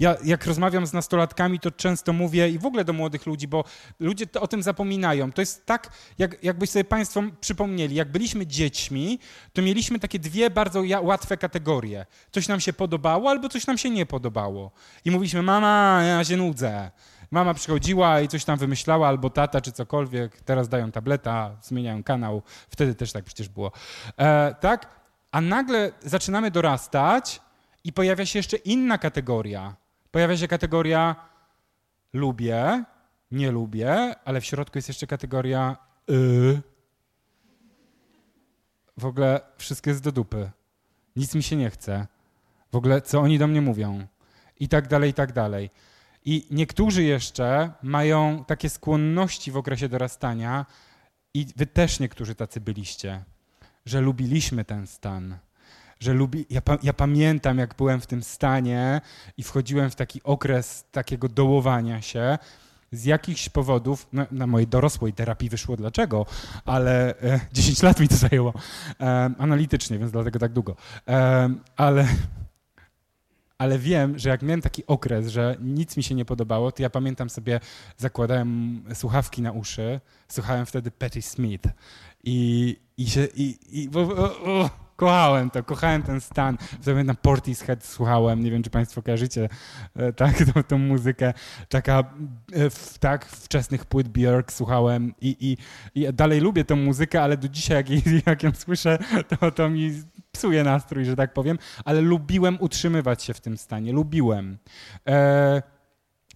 Ja jak rozmawiam z nastolatkami, to często mówię i w ogóle do młodych ludzi, bo ludzie o tym zapominają. To jest tak, jak, jakby sobie Państwo przypomnieli, jak byliśmy dziećmi, to mieliśmy takie dwie bardzo łatwe kategorie. Coś nam się podobało coś nam się nie podobało. I mówiliśmy, mama, ja się nudzę. Mama przychodziła i coś tam wymyślała, albo tata, czy cokolwiek. Teraz dają tableta, zmieniają kanał. Wtedy też tak przecież było. E, tak? A nagle zaczynamy dorastać i pojawia się jeszcze inna kategoria. Pojawia się kategoria lubię, nie lubię, ale w środku jest jeszcze kategoria y. W ogóle wszystko jest do dupy. Nic mi się nie chce w ogóle co oni do mnie mówią i tak dalej, i tak dalej. I niektórzy jeszcze mają takie skłonności w okresie dorastania i wy też niektórzy tacy byliście, że lubiliśmy ten stan. Że lubi, ja, ja pamiętam, jak byłem w tym stanie i wchodziłem w taki okres takiego dołowania się, z jakichś powodów, no, na mojej dorosłej terapii wyszło dlaczego, ale e, 10 lat mi to zajęło e, analitycznie, więc dlatego tak długo. E, ale, ale wiem, że jak miałem taki okres, że nic mi się nie podobało, to ja pamiętam sobie, zakładałem słuchawki na uszy, słuchałem wtedy Patti Smith i, i się, i, i bo, o, o, kochałem to, kochałem ten stan. Pamiętam Portishead słuchałem, nie wiem, czy państwo kojarzycie e, tak, tą, tą muzykę. Taka, e, w, tak, wczesnych płyt Björk słuchałem i, i, i dalej lubię tę muzykę, ale do dzisiaj, jak, jak ją słyszę, to, to mi psuje nastrój, że tak powiem, ale lubiłem utrzymywać się w tym stanie, lubiłem. E,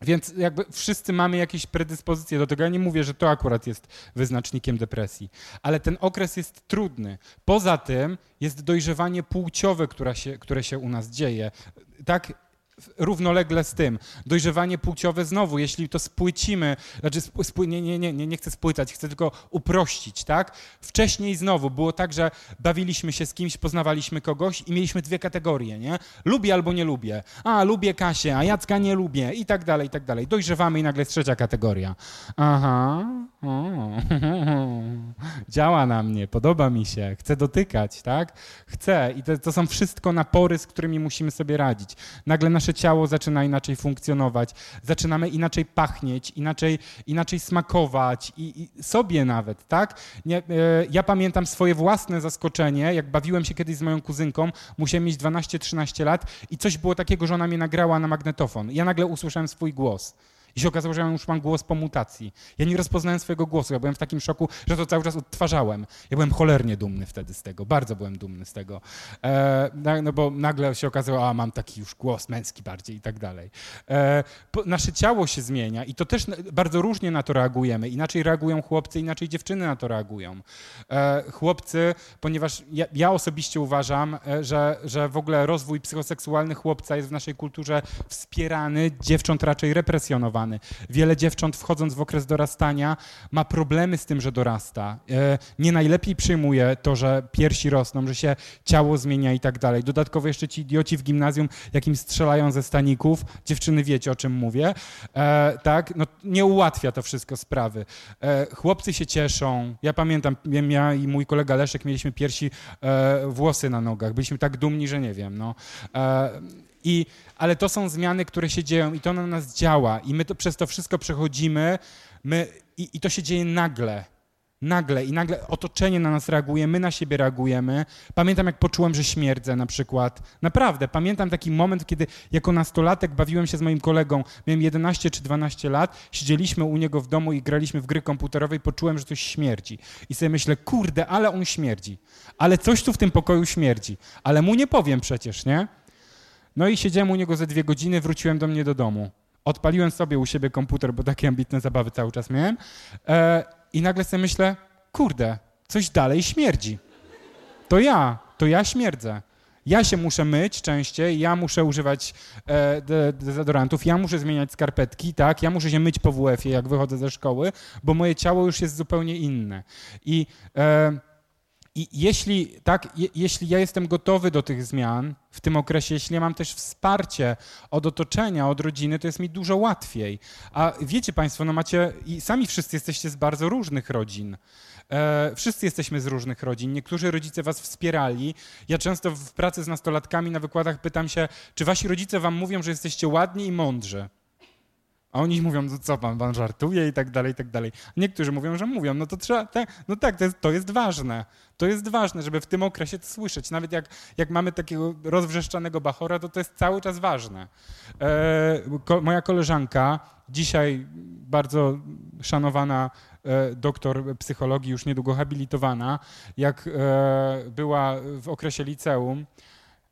więc jakby wszyscy mamy jakieś predyspozycje do tego. Ja nie mówię, że to akurat jest wyznacznikiem depresji, ale ten okres jest trudny. Poza tym jest dojrzewanie płciowe, które się, które się u nas dzieje. Tak, równolegle z tym. Dojrzewanie płciowe znowu, jeśli to spłycimy, znaczy spły, nie, nie, nie, nie chcę spłycać, chcę tylko uprościć, tak? Wcześniej znowu było tak, że bawiliśmy się z kimś, poznawaliśmy kogoś i mieliśmy dwie kategorie, nie? Lubię albo nie lubię. A, lubię Kasię, a Jacka nie lubię i tak dalej, i tak dalej. Dojrzewamy i nagle jest trzecia kategoria. Aha, działa na mnie, podoba mi się, chcę dotykać, tak? Chcę i to, to są wszystko napory, z którymi musimy sobie radzić. Nagle nasz nasze ciało zaczyna inaczej funkcjonować, zaczynamy inaczej pachnieć, inaczej, inaczej smakować i, i sobie nawet, tak? Nie, e, ja pamiętam swoje własne zaskoczenie, jak bawiłem się kiedyś z moją kuzynką, musiałem mieć 12-13 lat i coś było takiego, że ona mnie nagrała na magnetofon. Ja nagle usłyszałem swój głos. I się okazało, że ja już mam głos po mutacji. Ja nie rozpoznałem swojego głosu. Ja byłem w takim szoku, że to cały czas odtwarzałem. Ja byłem cholernie dumny wtedy z tego. Bardzo byłem dumny z tego. E, no bo nagle się okazało, a mam taki już głos męski bardziej i tak dalej. E, po, nasze ciało się zmienia i to też bardzo różnie na to reagujemy. Inaczej reagują chłopcy, inaczej dziewczyny na to reagują. E, chłopcy, ponieważ ja, ja osobiście uważam, e, że, że w ogóle rozwój psychoseksualny chłopca jest w naszej kulturze wspierany, dziewcząt raczej represjonowany. Wiele dziewcząt wchodząc w okres dorastania ma problemy z tym, że dorasta. E, nie najlepiej przyjmuje to, że piersi rosną, że się ciało zmienia i tak dalej. Dodatkowo jeszcze ci idioci w gimnazjum, jakim strzelają ze staników, dziewczyny wiecie o czym mówię, e, tak, no nie ułatwia to wszystko sprawy. E, chłopcy się cieszą. Ja pamiętam, ja i mój kolega Leszek mieliśmy piersi włosy na nogach. Byliśmy tak dumni, że nie wiem, no. I, ale to są zmiany, które się dzieją i to na nas działa i my to, przez to wszystko przechodzimy my, i, i to się dzieje nagle. Nagle i nagle otoczenie na nas reaguje, my na siebie reagujemy. Pamiętam, jak poczułem, że śmierdzę na przykład. Naprawdę, pamiętam taki moment, kiedy jako nastolatek bawiłem się z moim kolegą. Miałem 11 czy 12 lat, siedzieliśmy u niego w domu i graliśmy w gry komputerowe i poczułem, że coś śmierdzi. I sobie myślę, kurde, ale on śmierdzi. Ale coś tu w tym pokoju śmierdzi. Ale mu nie powiem przecież, nie? No i siedziałem u niego ze dwie godziny, wróciłem do mnie do domu. Odpaliłem sobie u siebie komputer, bo takie ambitne zabawy cały czas miałem. E, I nagle sobie myślę, kurde, coś dalej śmierdzi. To ja, to ja śmierdzę. Ja się muszę myć częściej, ja muszę używać e, dezodorantów, ja muszę zmieniać skarpetki, tak? Ja muszę się myć po WF-ie, jak wychodzę ze szkoły, bo moje ciało już jest zupełnie inne. I e, i jeśli, tak, je, jeśli ja jestem gotowy do tych zmian w tym okresie, jeśli ja mam też wsparcie od otoczenia, od rodziny, to jest mi dużo łatwiej. A wiecie Państwo, no macie, i sami wszyscy jesteście z bardzo różnych rodzin. E, wszyscy jesteśmy z różnych rodzin. Niektórzy rodzice was wspierali. Ja często w pracy z nastolatkami na wykładach pytam się, czy wasi rodzice wam mówią, że jesteście ładni i mądrzy? A oni mówią, no co pan, pan żartuje i tak dalej, i tak dalej. Niektórzy mówią, że mówią, no to trzeba, no tak, to jest, to jest ważne. To jest ważne, żeby w tym okresie to słyszeć. Nawet jak, jak mamy takiego rozwrzeszczanego bachora, to to jest cały czas ważne. E, ko, moja koleżanka, dzisiaj bardzo szanowana e, doktor psychologii, już niedługo habilitowana, jak e, była w okresie liceum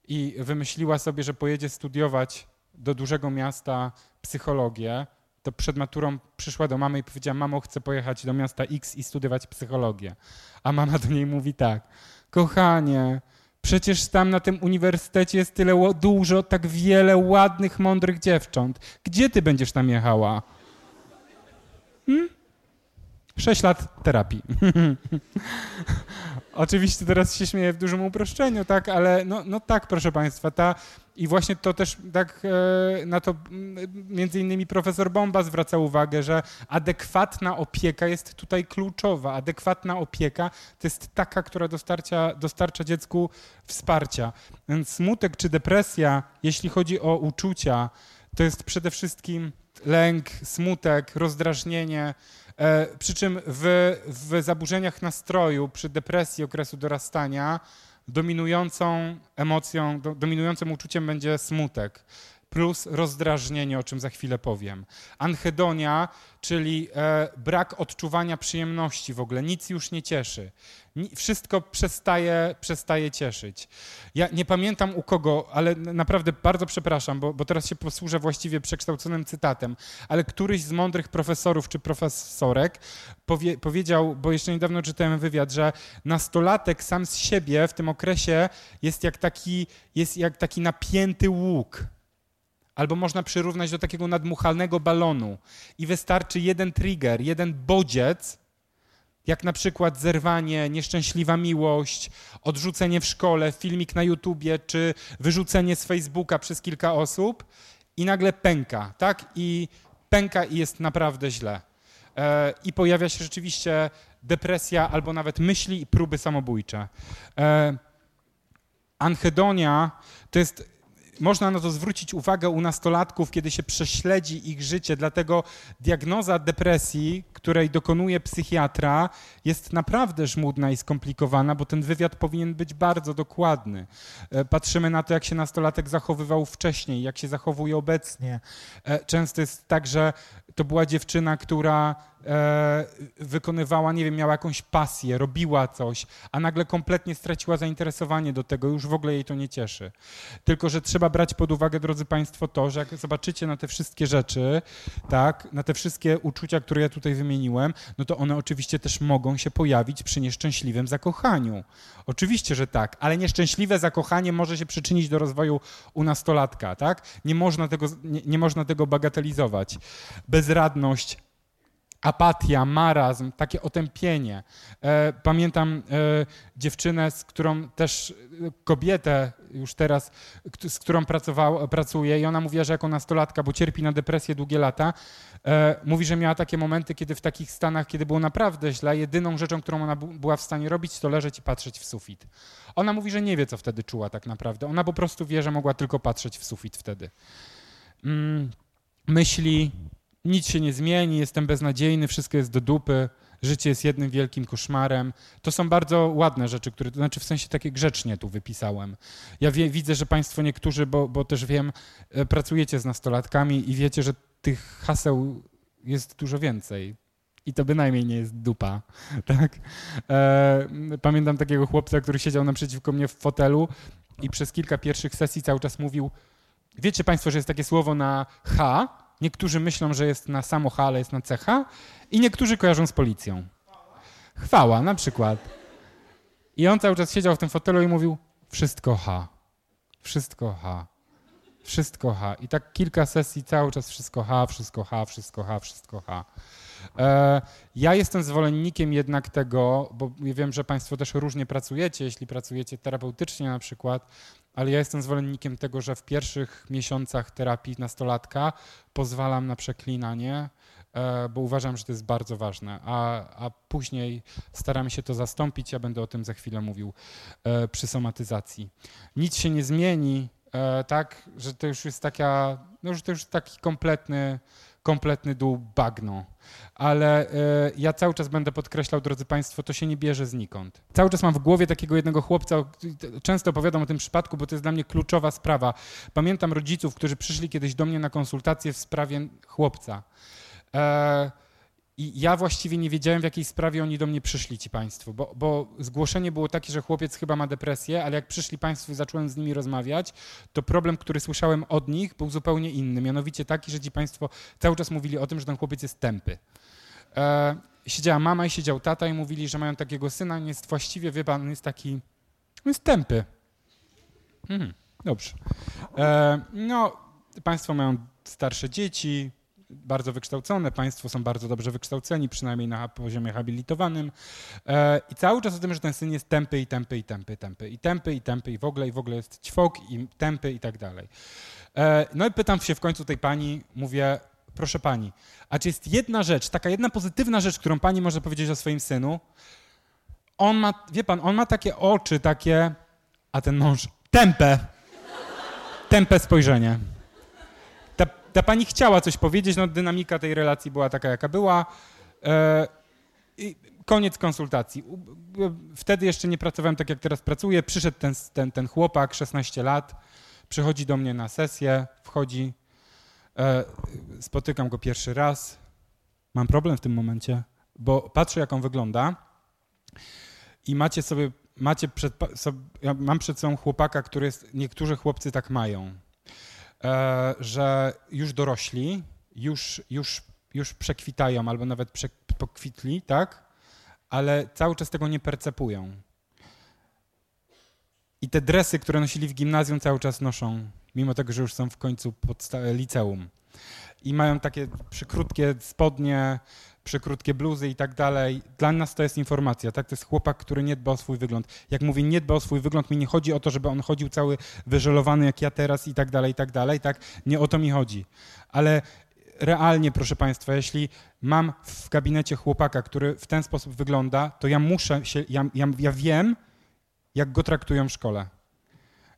i wymyśliła sobie, że pojedzie studiować do dużego miasta psychologię, to przed maturą przyszła do mamy i powiedziała, mamo, chcę pojechać do miasta X i studiować psychologię. A mama do niej mówi tak, kochanie, przecież tam na tym uniwersytecie jest tyle dużo, tak wiele ładnych, mądrych dziewcząt. Gdzie ty będziesz tam jechała? Hmm? 6 lat terapii. Oczywiście teraz się śmieję w dużym uproszczeniu, tak, ale no, no tak, proszę Państwa, ta i właśnie to też tak e, na to między innymi profesor Bomba zwraca uwagę, że adekwatna opieka jest tutaj kluczowa. Adekwatna opieka to jest taka, która dostarcza, dostarcza dziecku wsparcia. Więc smutek czy depresja, jeśli chodzi o uczucia, to jest przede wszystkim lęk, smutek, rozdrażnienie, przy czym w, w zaburzeniach nastroju, przy depresji okresu dorastania, dominującą emocją, do, dominującym uczuciem będzie smutek plus rozdrażnienie, o czym za chwilę powiem. Anhedonia, czyli e, brak odczuwania przyjemności w ogóle, nic już nie cieszy. Wszystko przestaje, przestaje cieszyć. Ja nie pamiętam u kogo, ale naprawdę bardzo przepraszam, bo, bo teraz się posłużę właściwie przekształconym cytatem, ale któryś z mądrych profesorów czy profesorek powie, powiedział, bo jeszcze niedawno czytałem wywiad, że nastolatek sam z siebie w tym okresie jest jak taki, jest jak taki napięty łuk Albo można przyrównać do takiego nadmuchalnego balonu i wystarczy jeden trigger, jeden bodziec, jak na przykład zerwanie, nieszczęśliwa miłość, odrzucenie w szkole, filmik na YouTubie czy wyrzucenie z Facebooka przez kilka osób i nagle pęka, tak? I pęka i jest naprawdę źle. E, I pojawia się rzeczywiście depresja albo nawet myśli i próby samobójcze. E, anhedonia to jest można na to zwrócić uwagę u nastolatków, kiedy się prześledzi ich życie, dlatego diagnoza depresji, której dokonuje psychiatra, jest naprawdę żmudna i skomplikowana, bo ten wywiad powinien być bardzo dokładny. E, patrzymy na to, jak się nastolatek zachowywał wcześniej, jak się zachowuje obecnie. E, często jest tak, że to była dziewczyna, która e, wykonywała, nie wiem, miała jakąś pasję, robiła coś, a nagle kompletnie straciła zainteresowanie do tego, już w ogóle jej to nie cieszy. Tylko, że trzeba brać pod uwagę, drodzy Państwo, to, że jak zobaczycie na te wszystkie rzeczy, tak, na te wszystkie uczucia, które ja tutaj wymieniłem, no to one oczywiście też mogą się pojawić przy nieszczęśliwym zakochaniu. Oczywiście, że tak, ale nieszczęśliwe zakochanie może się przyczynić do rozwoju u nastolatka, tak? Nie można tego, nie, nie można tego bagatelizować. Bezradność, apatia, marazm, takie otępienie. E, pamiętam e, dziewczynę, z którą też, e, kobietę już teraz, z którą pracował, pracuję i ona mówiła, że jako nastolatka, bo cierpi na depresję długie lata, mówi, że miała takie momenty, kiedy w takich stanach, kiedy było naprawdę źle, jedyną rzeczą, którą ona była w stanie robić, to leżeć i patrzeć w sufit. Ona mówi, że nie wie, co wtedy czuła tak naprawdę. Ona po prostu wie, że mogła tylko patrzeć w sufit wtedy. Mm, myśli, nic się nie zmieni, jestem beznadziejny, wszystko jest do dupy, życie jest jednym wielkim koszmarem. To są bardzo ładne rzeczy, które, to znaczy w sensie takie grzecznie tu wypisałem. Ja wie, widzę, że Państwo niektórzy, bo, bo też wiem, e, pracujecie z nastolatkami i wiecie, że tych haseł jest dużo więcej. I to bynajmniej nie jest dupa. Tak? E, pamiętam takiego chłopca, który siedział naprzeciwko mnie w fotelu i przez kilka pierwszych sesji cały czas mówił, wiecie Państwo, że jest takie słowo na H, Niektórzy myślą, że jest na samo H, ale jest na CH i niektórzy kojarzą z policją. Chwała na przykład. I on cały czas siedział w tym fotelu i mówił wszystko H, wszystko H, wszystko H. I tak kilka sesji cały czas wszystko H, wszystko H, wszystko H, wszystko H. E, ja jestem zwolennikiem jednak tego, bo wiem, że Państwo też różnie pracujecie, jeśli pracujecie terapeutycznie na przykład, ale ja jestem zwolennikiem tego, że w pierwszych miesiącach terapii nastolatka pozwalam na przeklinanie, e, bo uważam, że to jest bardzo ważne, a, a później staramy się to zastąpić. Ja będę o tym za chwilę mówił e, przy somatyzacji. Nic się nie zmieni, tak, że to już jest taka, no, że to już taki kompletny kompletny dół bagno. Ale y, ja cały czas będę podkreślał, drodzy Państwo, to się nie bierze znikąd. Cały czas mam w głowie takiego jednego chłopca, często opowiadam o tym przypadku, bo to jest dla mnie kluczowa sprawa. Pamiętam rodziców, którzy przyszli kiedyś do mnie na konsultację w sprawie chłopca. E, i ja właściwie nie wiedziałem, w jakiej sprawie oni do mnie przyszli, ci państwo, bo, bo, zgłoszenie było takie, że chłopiec chyba ma depresję, ale jak przyszli państwo i zacząłem z nimi rozmawiać, to problem, który słyszałem od nich, był zupełnie inny. Mianowicie taki, że ci państwo cały czas mówili o tym, że ten chłopiec jest tępy. E, siedziała mama i siedział tata i mówili, że mają takiego syna, on jest właściwie, wie pan, jest taki, jest tępy. Mhm, dobrze. E, no, państwo mają starsze dzieci, bardzo wykształcone, państwo są bardzo dobrze wykształceni, przynajmniej na poziomie habilitowanym. E, I cały czas o tym, że ten syn jest tępy i tępy i tępy, tępy i tępy i tępy i w ogóle i w ogóle jest ćwok i tępy i tak dalej. E, no i pytam się w końcu tej pani, mówię, proszę pani, a czy jest jedna rzecz, taka jedna pozytywna rzecz, którą pani może powiedzieć o swoim synu? On ma, wie pan, on ma takie oczy, takie, a ten mąż, tępe, tępe spojrzenie. Ta, pani chciała coś powiedzieć, no dynamika tej relacji była taka, jaka była. E, i koniec konsultacji. Wtedy jeszcze nie pracowałem tak, jak teraz pracuję. Przyszedł ten, ten, ten chłopak, 16 lat, przychodzi do mnie na sesję, wchodzi, e, spotykam go pierwszy raz. Mam problem w tym momencie, bo patrzę, jak on wygląda i macie sobie, macie przed, sobie, ja mam przed sobą chłopaka, który jest, niektórzy chłopcy tak mają, e, że już dorośli, już, już, już przekwitają albo nawet pokwitli, tak? Ale cały czas tego nie percepują. I te dresy, które nosili w gimnazjum, cały czas noszą, mimo tego, że już są w końcu liceum. I mają takie przykrótkie spodnie, przykrótkie bluzy i tak dalej. Dla nas to jest informacja, tak? To jest chłopak, który nie dba o swój wygląd. Jak mówię nie dba o swój wygląd, mi nie chodzi o to, żeby on chodził cały wyżelowany jak ja teraz i tak dalej, i tak dalej, tak? Nie o to mi chodzi. Ale realnie, proszę Państwa, jeśli mam w gabinecie chłopaka, który w ten sposób wygląda, to ja muszę się, ja, ja, ja wiem, jak go traktują w szkole.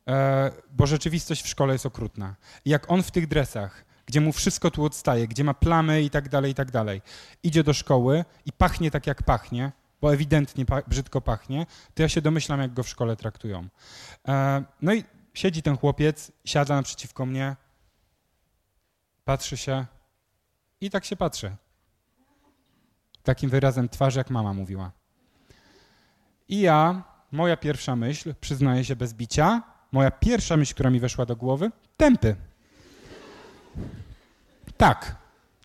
E, bo rzeczywistość w szkole jest okrutna. I jak on w tych dresach, gdzie mu wszystko tu odstaje, gdzie ma plamy i tak dalej, i tak dalej, idzie do szkoły i pachnie tak, jak pachnie, bo ewidentnie pa brzydko pachnie, to ja się domyślam, jak go w szkole traktują. E, no i siedzi ten chłopiec, siada naprzeciwko mnie, patrzy się i tak się patrzy. Takim wyrazem twarzy, jak mama mówiła. I ja, moja pierwsza myśl, przyznaję się bez bicia, moja pierwsza myśl, która mi weszła do głowy, tępy. Tak,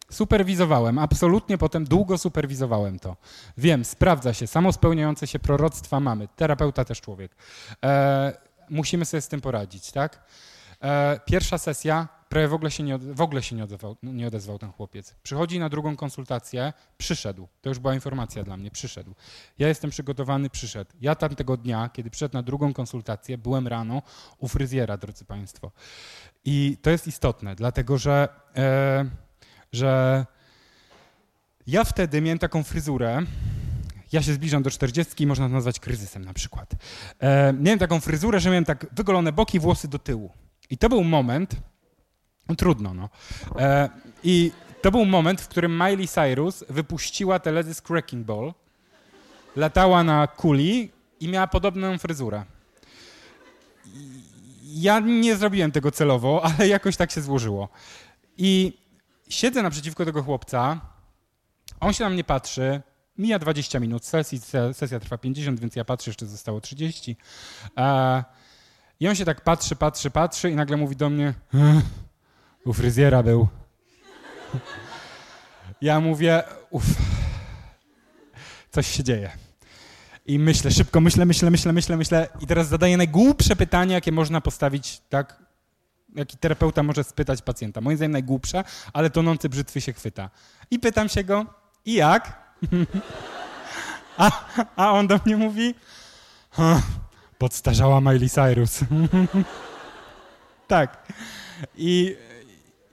superwizowałem, absolutnie potem długo superwizowałem to. Wiem, sprawdza się, samospełniające się proroctwa mamy, terapeuta też człowiek. E, musimy sobie z tym poradzić, tak? E, pierwsza sesja, prawie w ogóle się, nie, w ogóle się nie, odezwał, nie odezwał ten chłopiec. Przychodzi na drugą konsultację, przyszedł. To już była informacja dla mnie, przyszedł. Ja jestem przygotowany, przyszedł. Ja tamtego dnia, kiedy przyszedł na drugą konsultację, byłem rano u fryzjera, drodzy Państwo. I to jest istotne, dlatego że, e, że ja wtedy miałem taką fryzurę, ja się zbliżam do 40, można to nazwać kryzysem na przykład. E, miałem taką fryzurę, że miałem tak wygolone boki, włosy do tyłu. I to był moment, no, trudno no, e, i to był moment, w którym Miley Cyrus wypuściła teledysk Cracking Ball, latała na kuli i miała podobną fryzurę ja nie zrobiłem tego celowo, ale jakoś tak się złożyło. I siedzę naprzeciwko tego chłopca, on się na mnie patrzy, mija 20 minut sesji, sesja trwa 50, więc ja patrzę, jeszcze zostało 30. I on się tak patrzy, patrzy, patrzy i nagle mówi do mnie, u fryzjera był. Ja mówię, uff, coś się dzieje. I myślę, szybko myślę, myślę, myślę, myślę, myślę i teraz zadaję najgłupsze pytanie, jakie można postawić, tak? Jaki terapeuta może spytać pacjenta. Moim zdaniem najgłupsze, ale tonący brzytwy się chwyta. I pytam się go, i jak? a, a on do mnie mówi, podstarzała Miley Cyrus. tak. I,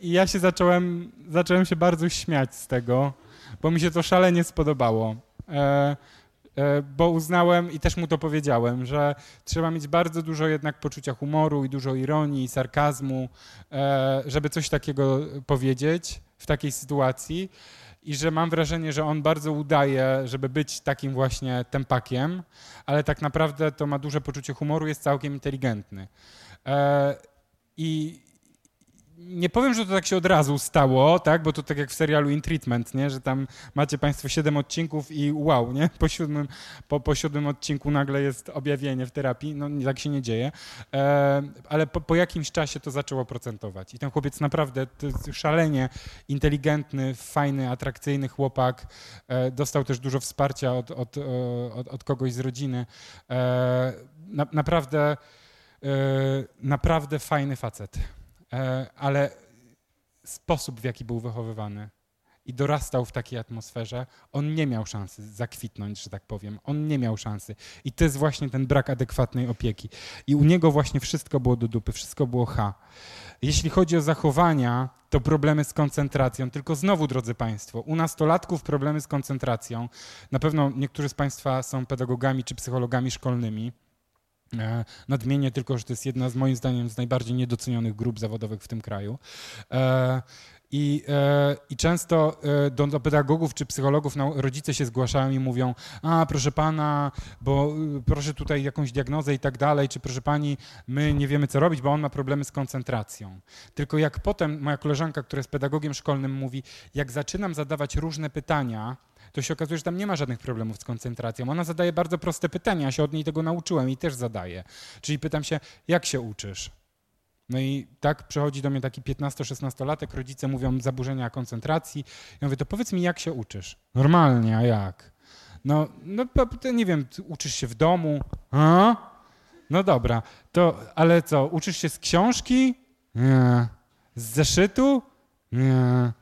I, ja się zacząłem, zacząłem się bardzo śmiać z tego, bo mi się to szalenie spodobało. E, bo uznałem i też mu to powiedziałem, że trzeba mieć bardzo dużo jednak poczucia humoru i dużo ironii i sarkazmu, e, żeby coś takiego powiedzieć w takiej sytuacji i że mam wrażenie, że on bardzo udaje, żeby być takim właśnie tempakiem, ale tak naprawdę to ma duże poczucie humoru, jest całkiem inteligentny. E, I, nie powiem, że to tak się od razu stało, tak? bo to tak jak w serialu In Treatment, nie? że tam macie Państwo siedem odcinków i wow, nie? Po, siódmym, po, po siódmym odcinku nagle jest objawienie w terapii. No tak się nie dzieje. E, ale po, po, jakimś czasie to zaczęło procentować. I ten chłopiec naprawdę szalenie inteligentny, fajny, atrakcyjny chłopak. E, dostał też dużo wsparcia od, od, od, od kogoś z rodziny. E, na, naprawdę, e, naprawdę fajny facet. E, ale sposób, w jaki był wychowywany i dorastał w takiej atmosferze, on nie miał szansy zakwitnąć, że tak powiem. On nie miał szansy. I to jest właśnie ten brak adekwatnej opieki. I u niego właśnie wszystko było do dupy, wszystko było H. Jeśli chodzi o zachowania, to problemy z koncentracją. Tylko znowu, drodzy Państwo, u nastolatków problemy z koncentracją. Na pewno niektórzy z Państwa są pedagogami czy psychologami szkolnymi. E, nadmienię tylko, że to jest jedna z moim zdaniem z najbardziej niedocenionych grup zawodowych w tym kraju. E, I, e, I często do, do, pedagogów czy psychologów no, rodzice się zgłaszają i mówią, a proszę pana, bo proszę tutaj jakąś diagnozę i tak dalej, czy proszę pani, my nie wiemy co robić, bo on ma problemy z koncentracją. Tylko jak potem moja koleżanka, która jest pedagogiem szkolnym mówi, jak zaczynam zadawać różne pytania, to się okazuje, że tam nie ma żadnych problemów z koncentracją. Ona zadaje bardzo proste pytania, ja się od niej tego nauczyłem i też zadaje. Czyli pytam się, jak się uczysz? No i tak przychodzi do mnie taki 15-16-latek, rodzice mówią zaburzenia koncentracji. Ja mówię, to powiedz mi, jak się uczysz? Normalnie, a jak? No, no nie wiem, uczysz się w domu? A? No dobra, to ale co, uczysz się z książki? Nie. Z zeszytu? Nie.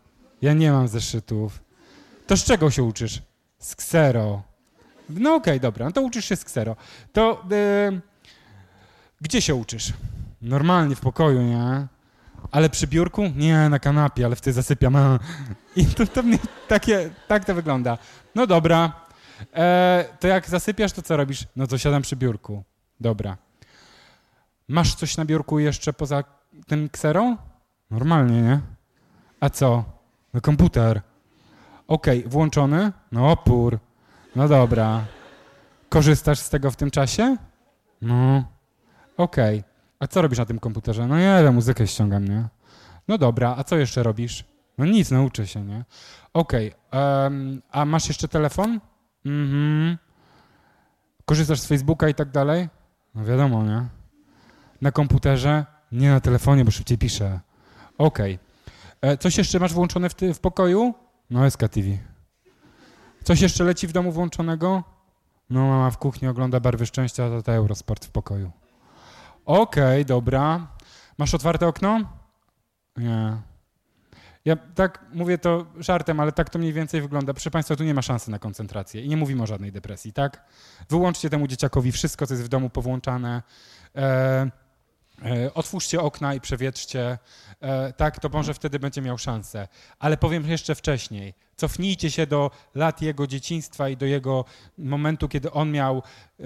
Ja nie mam zeszytów. To z czego się uczysz? Z ksero. No okej, okay, dobra, no to uczysz się z ksero. To yy, gdzie się uczysz? Normalnie w pokoju, nie? Ale przy biurku? Nie, na kanapie, ale wtedy zasypiam. I to, to mnie takie, tak to wygląda. No dobra, e, to jak zasypiasz, to co robisz? No to siadam przy biurku. Dobra. Masz coś na biurku jeszcze poza tym kserą? Normalnie, nie? A co? No komputer. Okej, okay, włączony? No opór. No dobra. Korzystasz z tego w tym czasie? No. Okej. Okay. A co robisz na tym komputerze? No wiem, muzykę ściągam, nie? No dobra, a co jeszcze robisz? No nic, nauczę się, nie? Okej. Okay. Um, a masz jeszcze telefon? Mhm. Korzystasz z Facebooka i tak dalej? No wiadomo, nie? Na komputerze? Nie na telefonie, bo szybciej piszę. Okej. Okay. E, coś jeszcze masz włączone w, ty, w pokoju? No SKTV. Coś jeszcze leci w domu włączonego? No mama w kuchni ogląda Barwy Szczęścia, to Eurosport w pokoju. Okej, okay, dobra. Masz otwarte okno? Nie. Ja tak mówię to żartem, ale tak to mniej więcej wygląda. Proszę Państwa, tu nie ma szansy na koncentrację i nie mówimy o żadnej depresji, tak? Wyłączcie temu dzieciakowi wszystko, co jest w domu powłączane. E, otwórzcie okna i przewietrzcie. E, tak, to może wtedy będzie miał szansę. Ale powiem jeszcze wcześniej. Cofnijcie się do lat jego dzieciństwa i do jego momentu, kiedy on miał e,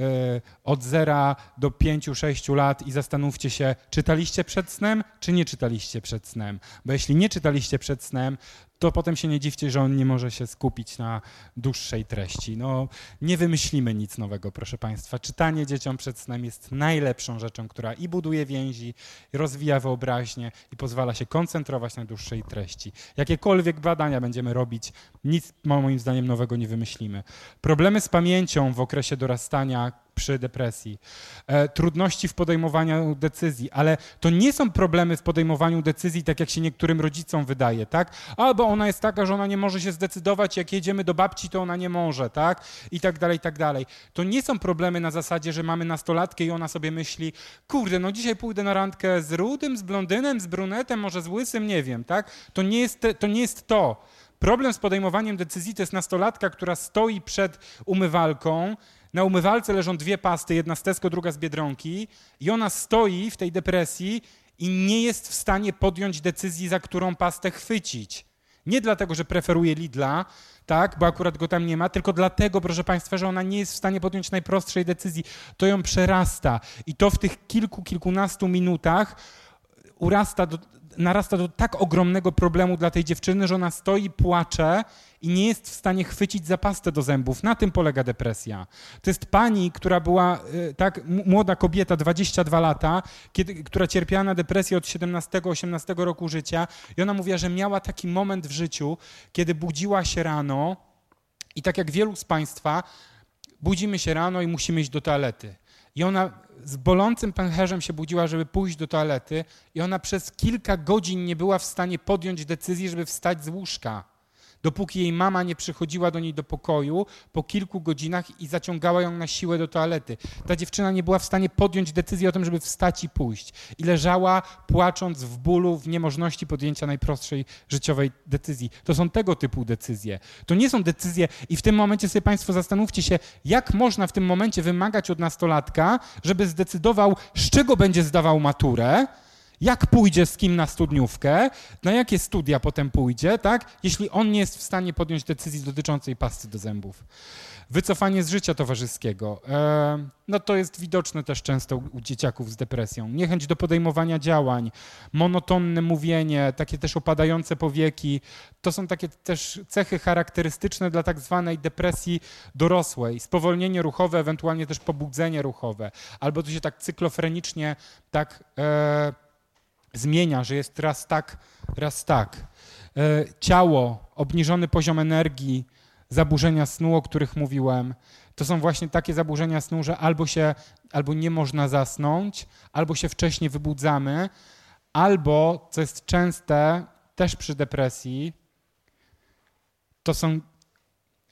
od zera do pięciu, sześciu lat i zastanówcie się, czytaliście przed snem, czy nie czytaliście przed snem. Bo jeśli nie czytaliście przed snem, to potem się nie dziwcie, że on nie może się skupić na dłuższej treści. No, nie wymyślimy nic nowego, proszę Państwa. Czytanie dzieciom przed snem jest najlepszą rzeczą, która i buduje więzi, i rozwija wyobraźnię, i pozwala się koncentrować na dłuższej treści. Jakiekolwiek badania będziemy robić, nic moim zdaniem nowego nie wymyślimy. Problemy z pamięcią w okresie dorastania przy depresji, e, trudności w podejmowaniu decyzji, ale to nie są problemy w podejmowaniu decyzji, tak jak się niektórym rodzicom wydaje, tak? Albo ona jest taka, że ona nie może się zdecydować, jak jedziemy do babci, to ona nie może, tak? I tak dalej, i tak dalej. To nie są problemy na zasadzie, że mamy nastolatkę i ona sobie myśli, kurde, no dzisiaj pójdę na randkę z rudym, z blondynem, z brunetem, może z łysym, nie wiem, tak? To nie jest, to. Nie jest to. Problem z podejmowaniem decyzji to jest nastolatka, która stoi przed umywalką. Na umywalce leżą dwie pasty, jedna z Tesco, druga z Biedronki, i ona stoi w tej depresji i nie jest w stanie podjąć decyzji, za którą pastę chwycić. Nie dlatego, że preferuje Lidla, tak, bo akurat go tam nie ma, tylko dlatego, proszę Państwa, że ona nie jest w stanie podjąć najprostszej decyzji. To ją przerasta i to w tych kilku, kilkunastu minutach urasta do, narasta do tak ogromnego problemu dla tej dziewczyny, że ona stoi, płacze i nie jest w stanie chwycić za pastę do zębów. Na tym polega depresja. To jest pani, która była, y, tak, młoda kobieta, 22 lata, kiedy, która cierpiała na depresję od 17-18 roku życia i ona mówiła, że miała taki moment w życiu, kiedy budziła się rano i tak jak wielu z Państwa, budzimy się rano i musimy iść do toalety. I ona z bolącym pęcherzem się budziła, żeby pójść do toalety, i ona przez kilka godzin nie była w stanie podjąć decyzji, żeby wstać z łóżka. Dopóki jej mama nie przychodziła do niej do pokoju po kilku godzinach i zaciągała ją na siłę do toalety. Ta dziewczyna nie była w stanie podjąć decyzji o tym, żeby wstać i pójść. I leżała płacząc w bólu, w niemożności podjęcia najprostszej życiowej decyzji. To są tego typu decyzje. To nie są decyzje i w tym momencie sobie Państwo zastanówcie się, jak można w tym momencie wymagać od nastolatka, żeby zdecydował, z czego będzie zdawał maturę, jak pójdzie z kim na studniówkę, na jakie studia potem pójdzie, tak? Jeśli on nie jest w stanie podjąć decyzji dotyczącej pasty do zębów. Wycofanie z życia towarzyskiego. E, no to jest widoczne też często u dzieciaków z depresją. Niechęć do podejmowania działań, monotonne mówienie, takie też opadające powieki. To są takie też cechy charakterystyczne dla tak zwanej depresji dorosłej. Spowolnienie ruchowe, ewentualnie też pobudzenie ruchowe. Albo to się tak cyklofrenicznie tak e, zmienia, że jest raz tak, raz tak. E, ciało, obniżony poziom energii, zaburzenia snu, o których mówiłem, to są właśnie takie zaburzenia snu, że albo się, albo nie można zasnąć, albo się wcześniej wybudzamy, albo, co jest częste też przy depresji, to są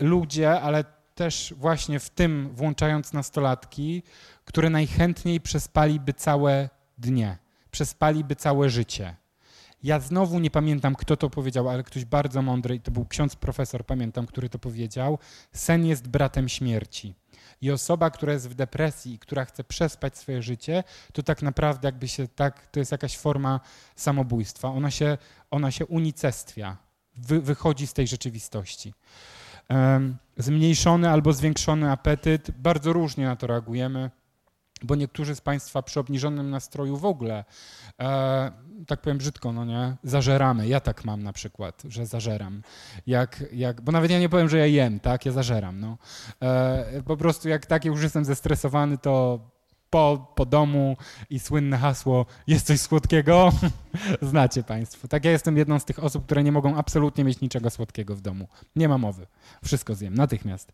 ludzie, ale też właśnie w tym włączając nastolatki, które najchętniej przespaliby całe dnie, przespaliby całe życie. Ja znowu nie pamiętam, kto to powiedział, ale ktoś bardzo mądry, to był ksiądz profesor, pamiętam, który to powiedział. Sen jest bratem śmierci. I osoba, która jest w depresji, która chce przespać swoje życie, to tak naprawdę jakby się tak, to jest jakaś forma samobójstwa. Ona się, ona się unicestwia, wy, wychodzi z tej rzeczywistości. Zmniejszony albo zwiększony apetyt, bardzo różnie na to reagujemy bo niektórzy z Państwa przy obniżonym nastroju w ogóle, e, tak powiem brzydko, no nie, zażeramy. Ja tak mam na przykład, że zażeram. Jak, jak, bo nawet ja nie powiem, że ja jem, tak, ja zażeram. No. E, po prostu jak tak już jestem zestresowany, to po, po domu i słynne hasło jest coś słodkiego, znacie Państwo. Tak, ja jestem jedną z tych osób, które nie mogą absolutnie mieć niczego słodkiego w domu. Nie ma mowy. Wszystko zjem, natychmiast.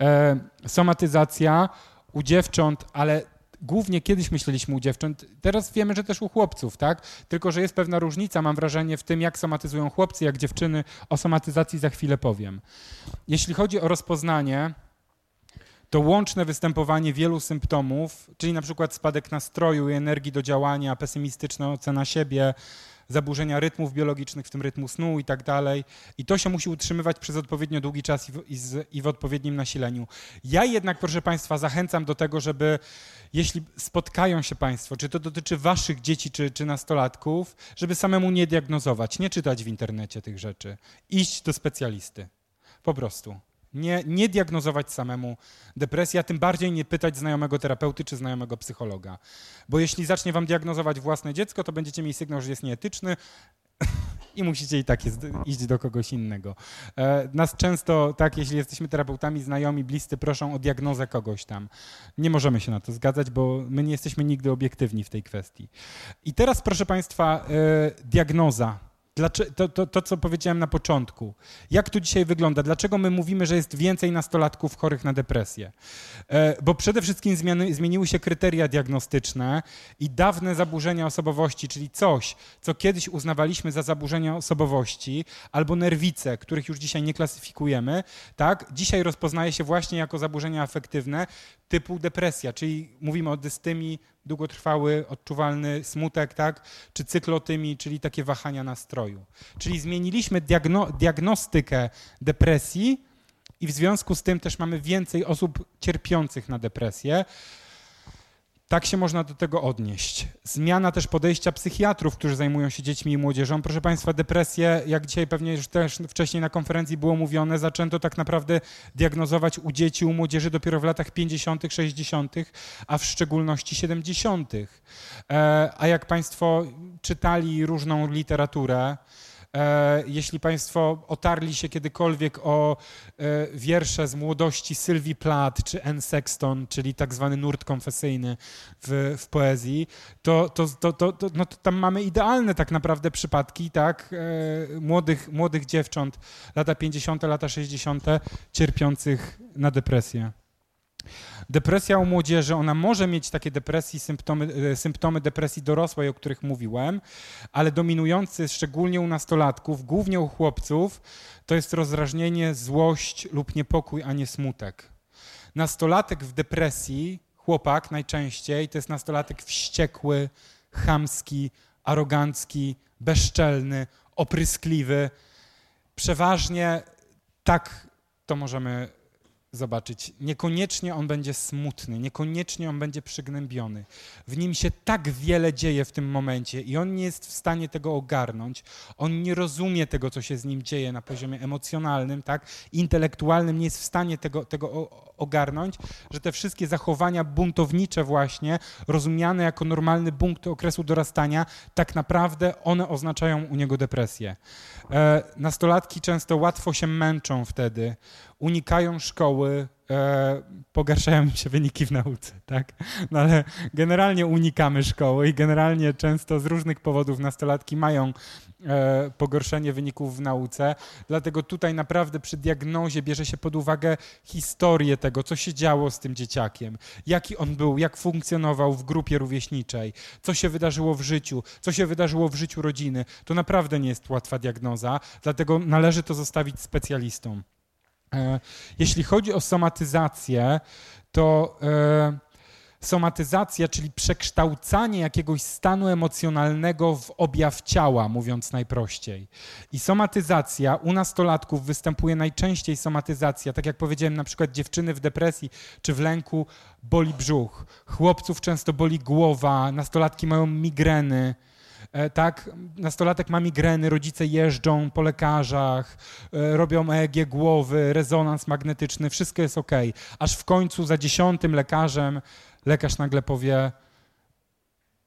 E, somatyzacja u dziewcząt, ale głównie kiedyś myśleliśmy u dziewcząt, teraz wiemy, że też u chłopców, tak? Tylko, że jest pewna różnica, mam wrażenie, w tym, jak somatyzują chłopcy, jak dziewczyny. O somatyzacji za chwilę powiem. Jeśli chodzi o rozpoznanie, to łączne występowanie wielu symptomów, czyli na przykład spadek nastroju i energii do działania, pesymistyczna ocena siebie, zaburzenia rytmów biologicznych, w tym rytmu snu i tak dalej. I to się musi utrzymywać przez odpowiednio długi czas i w, i, z, i w odpowiednim nasileniu. Ja jednak, proszę Państwa, zachęcam do tego, żeby jeśli spotkają się Państwo, czy to dotyczy Waszych dzieci, czy, czy nastolatków, żeby samemu nie diagnozować, nie czytać w internecie tych rzeczy, iść do specjalisty. Po prostu. Nie, nie diagnozować samemu depresji, a tym bardziej nie pytać znajomego terapeuty czy znajomego psychologa. Bo jeśli zacznie wam diagnozować własne dziecko, to będziecie mieli sygnał, że jest nieetyczny i musicie i tak iść do kogoś innego. E, nas często, tak, jeśli jesteśmy terapeutami, znajomi, bliscy, proszą o diagnozę kogoś tam. Nie możemy się na to zgadzać, bo my nie jesteśmy nigdy obiektywni w tej kwestii. I teraz, proszę Państwa, e, diagnoza to, to, to, co powiedziałem na początku. Jak tu dzisiaj wygląda? Dlaczego my mówimy, że jest więcej nastolatków chorych na depresję? E, bo przede wszystkim zmiany, zmieniły się kryteria diagnostyczne i dawne zaburzenia osobowości, czyli coś, co kiedyś uznawaliśmy za zaburzenia osobowości, albo nerwice, których już dzisiaj nie klasyfikujemy, tak? dzisiaj rozpoznaje się właśnie jako zaburzenia afektywne typu depresja, czyli mówimy o dystymii, długotrwały, odczuwalny smutek, tak? czy cyklotymii, czyli takie wahania nastroju. Czyli zmieniliśmy diagno diagnostykę depresji i w związku z tym też mamy więcej osób cierpiących na depresję. Tak się można do tego odnieść. Zmiana też podejścia psychiatrów, którzy zajmują się dziećmi i młodzieżą. Proszę Państwa, depresję, jak dzisiaj pewnie już też wcześniej na konferencji było mówione, zaczęto tak naprawdę diagnozować u dzieci, u młodzieży dopiero w latach 50., 60., a w szczególności 70. E, a jak Państwo czytali różną literaturę, jeśli Państwo otarli się kiedykolwiek o e, wiersze z młodości Sylwii Plath czy Anne Sexton, czyli tak zwany nurt konfesyjny w, w poezji, to, to, to, to, to, no to tam mamy idealne tak naprawdę przypadki tak, e, młodych, młodych dziewcząt, lata 50., lata 60., cierpiących na depresję. Depresja u młodzieży, ona może mieć takie depresji, symptomy, e, symptomy depresji dorosłej, o których mówiłem, ale dominujący szczególnie u nastolatków, głównie u chłopców, to jest rozrażnienie, złość lub niepokój, a nie smutek. Nastolatek w depresji, chłopak najczęściej, to jest nastolatek wściekły, chamski, arogancki, bezczelny, opryskliwy. Przeważnie tak to możemy zobaczyć. Niekoniecznie on będzie smutny, niekoniecznie on będzie przygnębiony. W nim się tak wiele dzieje w tym momencie i on nie jest w stanie tego ogarnąć. On nie rozumie tego, co się z nim dzieje na poziomie emocjonalnym, tak? intelektualnym, nie jest w stanie tego, tego ogarnąć, że te wszystkie zachowania buntownicze właśnie, rozumiane jako normalny punkt okresu dorastania, tak naprawdę one oznaczają u niego depresję. E, nastolatki często łatwo się męczą wtedy, unikają szkoły, e, pogarszają się wyniki w nauce, tak? No ale generalnie unikamy szkoły i generalnie często z różnych powodów nastolatki mają pogorszenie wyników w nauce, dlatego tutaj naprawdę przy diagnozie bierze się pod uwagę historię tego, co się działo z tym dzieciakiem, jaki on był, jak funkcjonował w grupie rówieśniczej, co się wydarzyło w życiu, co się wydarzyło w życiu rodziny. To naprawdę nie jest łatwa diagnoza, dlatego należy to zostawić specjalistom. E, jeśli chodzi o somatyzację, to e, somatyzacja, czyli przekształcanie jakiegoś stanu emocjonalnego w objaw ciała, mówiąc najprościej. I somatyzacja u nastolatków występuje najczęściej somatyzacja, tak jak powiedziałem, na przykład dziewczyny w depresji czy w lęku boli brzuch, chłopców często boli głowa, nastolatki mają migreny. E, tak, nastolatek ma migreny, rodzice jeżdżą po lekarzach, e, robią EEG głowy, rezonans magnetyczny, wszystko jest ok. Aż w końcu za dziesiątym lekarzem lekarz nagle powie,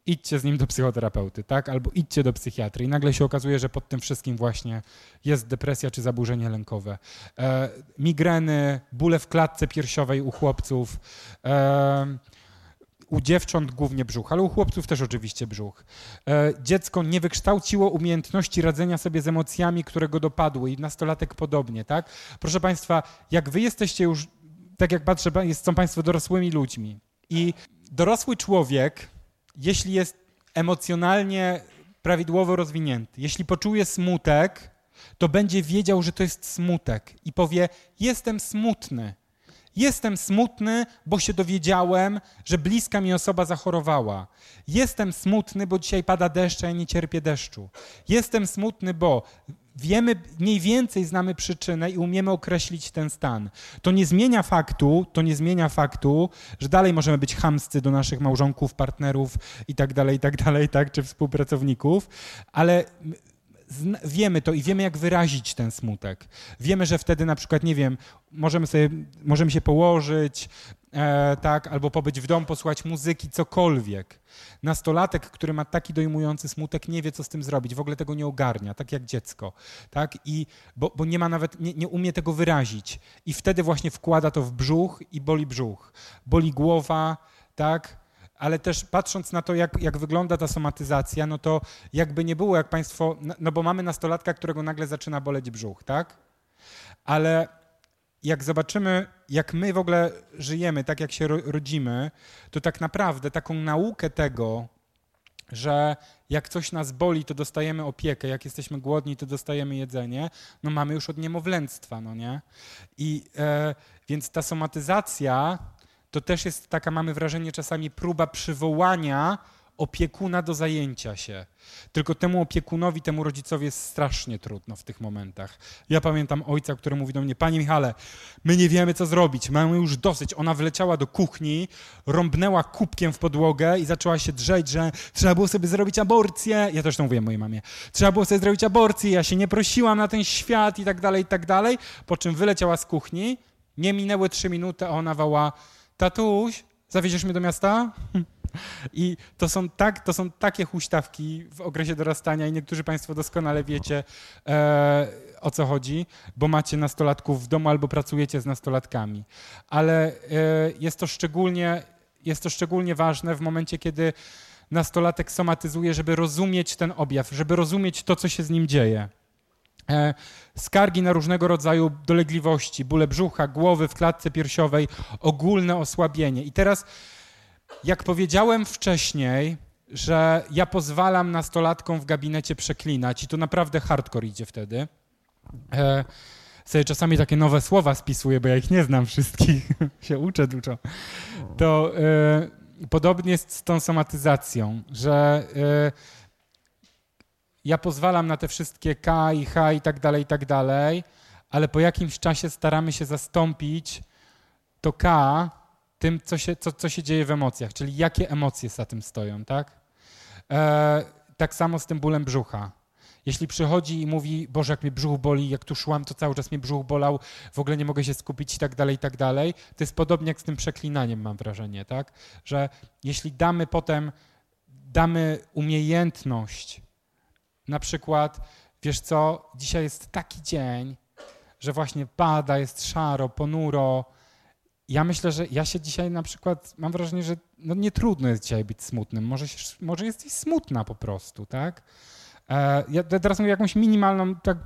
idźcie z nim do psychoterapeuty, tak? Albo idźcie do psychiatry. I nagle się okazuje, że pod tym wszystkim właśnie jest depresja czy zaburzenie lękowe. E, migreny, bóle w klatce piersiowej u chłopców, e, u dziewcząt głównie brzuch, ale u chłopców też oczywiście brzuch. E, dziecko nie wykształciło umiejętności radzenia sobie z emocjami, które go dopadły i nastolatek podobnie, tak? Proszę Państwa, jak wy jesteście już, tak jak patrzę, są Państwo dorosłymi ludźmi i dorosły człowiek, jeśli jest emocjonalnie prawidłowo rozwinięty, jeśli poczuje smutek, to będzie wiedział, że to jest smutek i powie: Jestem smutny. Jestem smutny, bo się dowiedziałem, że bliska mi osoba zachorowała. Jestem smutny, bo dzisiaj pada deszcz, a ja nie cierpię deszczu. Jestem smutny, bo wiemy, mniej więcej znamy przyczynę i umiemy określić ten stan. To nie zmienia faktu, to nie zmienia faktu, że dalej możemy być chamscy do naszych małżonków, partnerów i tak dalej, i tak dalej, tak, czy współpracowników, ale wiemy to i wiemy, jak wyrazić ten smutek. Wiemy, że wtedy na przykład, nie wiem, możemy, sobie, możemy się położyć, e, tak, albo pobyć w domu, posłuchać muzyki, cokolwiek. Nastolatek, który ma taki dojmujący smutek, nie wie, co z tym zrobić, w ogóle tego nie ogarnia, tak jak dziecko, tak, i, bo, bo nie ma nawet, nie, nie umie tego wyrazić i wtedy właśnie wkłada to w brzuch i boli brzuch, boli głowa, tak, ale też patrząc na to, jak, jak wygląda ta somatyzacja, no to jakby nie było, jak Państwo, no, no bo mamy nastolatka, którego nagle zaczyna boleć brzuch, tak? Ale jak zobaczymy, jak my w ogóle żyjemy, tak jak się rodzimy, to tak naprawdę taką naukę tego, że jak coś nas boli, to dostajemy opiekę, jak jesteśmy głodni, to dostajemy jedzenie, no mamy już od niemowlęctwa, no nie? I e, więc ta somatyzacja to też jest taka, mamy wrażenie czasami, próba przywołania opiekuna do zajęcia się. Tylko temu opiekunowi, temu rodzicowi jest strasznie trudno w tych momentach. Ja pamiętam ojca, który mówi do mnie, panie Michale, my nie wiemy, co zrobić, mamy już dosyć. Ona wleciała do kuchni, rąbnęła kubkiem w podłogę i zaczęła się drzeć, że trzeba było sobie zrobić aborcję. Ja też to mówię mojej mamie. Trzeba było sobie zrobić aborcję, ja się nie prosiłam na ten świat i tak dalej, i tak dalej. Po czym wyleciała z kuchni, nie minęły trzy minuty, a ona woła, tatuś, zawieziesz mnie do miasta? I to są, tak, to są takie huśtawki w okresie dorastania i niektórzy Państwo doskonale wiecie, e, o co chodzi, bo macie nastolatków w domu albo pracujecie z nastolatkami. Ale e, jest, to szczególnie, jest to szczególnie ważne w momencie, kiedy nastolatek somatyzuje, żeby rozumieć ten objaw, żeby rozumieć to, co się z nim dzieje. e, skargi na różnego rodzaju dolegliwości, bóle brzucha, głowy w klatce piersiowej, ogólne osłabienie. I teraz, jak powiedziałem wcześniej, że ja pozwalam nastolatkom w gabinecie przeklinać i to naprawdę hardcore idzie wtedy. E, sobie czasami takie nowe słowa spisuję, bo ja ich nie znam wszystkich, się uczę dużo. To e, podobnie jest z tą somatyzacją, że e, ja pozwalam na te wszystkie K i H i tak dalej, i tak dalej, ale po jakimś czasie staramy się zastąpić to K tym, co się, co, co się dzieje w emocjach, czyli jakie emocje za tym stoją, tak? E, tak samo z tym bólem brzucha. Jeśli przychodzi i mówi, Boże, jak mnie brzuch boli, jak tu szłam, to cały czas mnie brzuch bolał, w ogóle nie mogę się skupić i tak dalej, i tak dalej, to jest podobnie jak z tym przeklinaniem, mam wrażenie, tak? Że jeśli damy potem, damy umiejętność, na przykład, wiesz co, dzisiaj jest taki dzień, że właśnie pada, jest szaro, ponuro, ja myślę, że ja się dzisiaj na przykład, mam wrażenie, że no nie trudno jest dzisiaj być smutnym. Może, się, może jesteś smutna po prostu, tak? E, ja teraz mówię jakąś minimalną tak,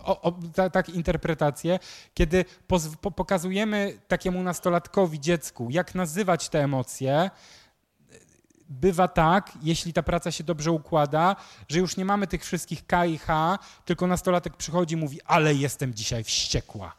o, o, ta, tak interpretację, kiedy poz, po, pokazujemy takiemu nastolatkowi, dziecku, jak nazywać te emocje, bywa tak, jeśli ta praca się dobrze układa, że już nie mamy tych wszystkich K i H, tylko nastolatek przychodzi i mówi, ale jestem dzisiaj wściekła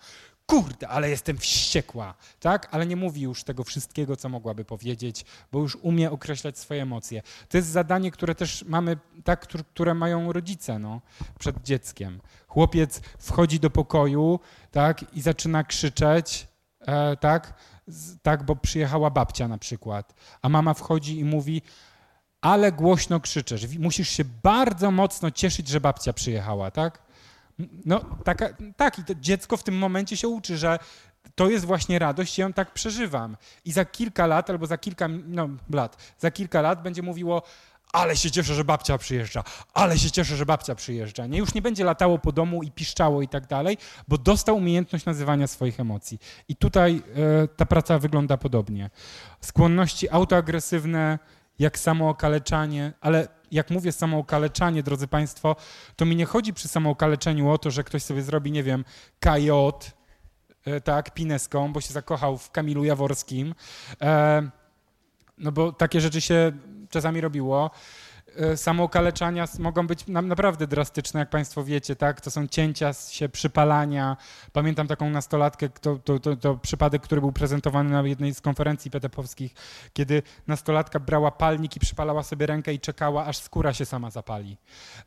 kurde, ale jestem wściekła, tak? Ale nie mówi już tego wszystkiego, co mogłaby powiedzieć, bo już umie określać swoje emocje. To jest zadanie, które też mamy, tak, które mają rodzice, no, przed dzieckiem. Chłopiec wchodzi do pokoju, tak, i zaczyna krzyczeć, e, tak, tak, bo przyjechała babcia na przykład, a mama wchodzi i mówi, ale głośno krzyczesz, musisz się bardzo mocno cieszyć, że babcia przyjechała, tak? No taka, tak, i to dziecko w tym momencie się uczy, że to jest właśnie radość i ją tak przeżywam. I za kilka lat albo za kilka no, lat, za kilka lat będzie mówiło, ale się cieszę, że babcia przyjeżdża, ale się cieszę, że babcia przyjeżdża. Nie, już nie będzie latało po domu i piszczało i tak dalej, bo dostał umiejętność nazywania swoich emocji. I tutaj e, ta praca wygląda podobnie. Skłonności autoagresywne, jak samookaleczanie, ale jak mówię samookaleczanie, drodzy Państwo, to mi nie chodzi przy samookaleczeniu o to, że ktoś sobie zrobi, nie wiem, KJ, e, tak, pineską, bo się zakochał w Kamilu Jaworskim, e, no bo takie rzeczy się czasami robiło. E, samookaleczania mogą być naprawdę drastyczne, jak Państwo wiecie, tak? To są cięcia się, przypalania. Pamiętam taką nastolatkę, to, to, to, to przypadek, który był prezentowany na jednej z konferencji PTP-owskich, kiedy nastolatka brała palnik i przypalała sobie rękę i czekała, aż skóra się sama zapali.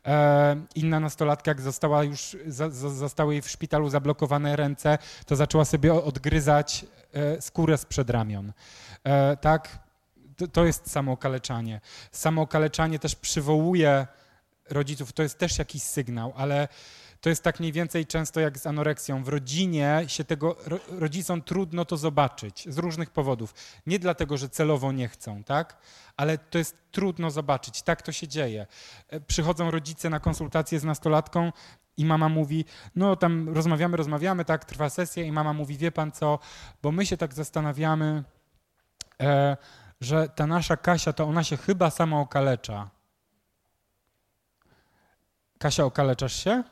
E, inna nastolatka, jak została już, za, zostały jej w szpitalu zablokowane ręce, to zaczęła sobie odgryzać e, skórę z przedramion. E, tak? To, jest samookaleczanie. Samookaleczanie też przywołuje rodziców, to jest też jakiś sygnał, ale to jest tak mniej więcej często jak z anoreksją. W rodzinie się tego, rodzicom trudno to zobaczyć z różnych powodów. Nie dlatego, że celowo nie chcą, tak? Ale to jest trudno zobaczyć. Tak to się dzieje. E, przychodzą rodzice na konsultację z nastolatką i mama mówi, no tam rozmawiamy, rozmawiamy, tak, trwa sesja i mama mówi, wie pan co, bo my się tak zastanawiamy, e, że ta nasza Kasia, to ona się chyba sama okalecza. Kasia, okaleczasz się?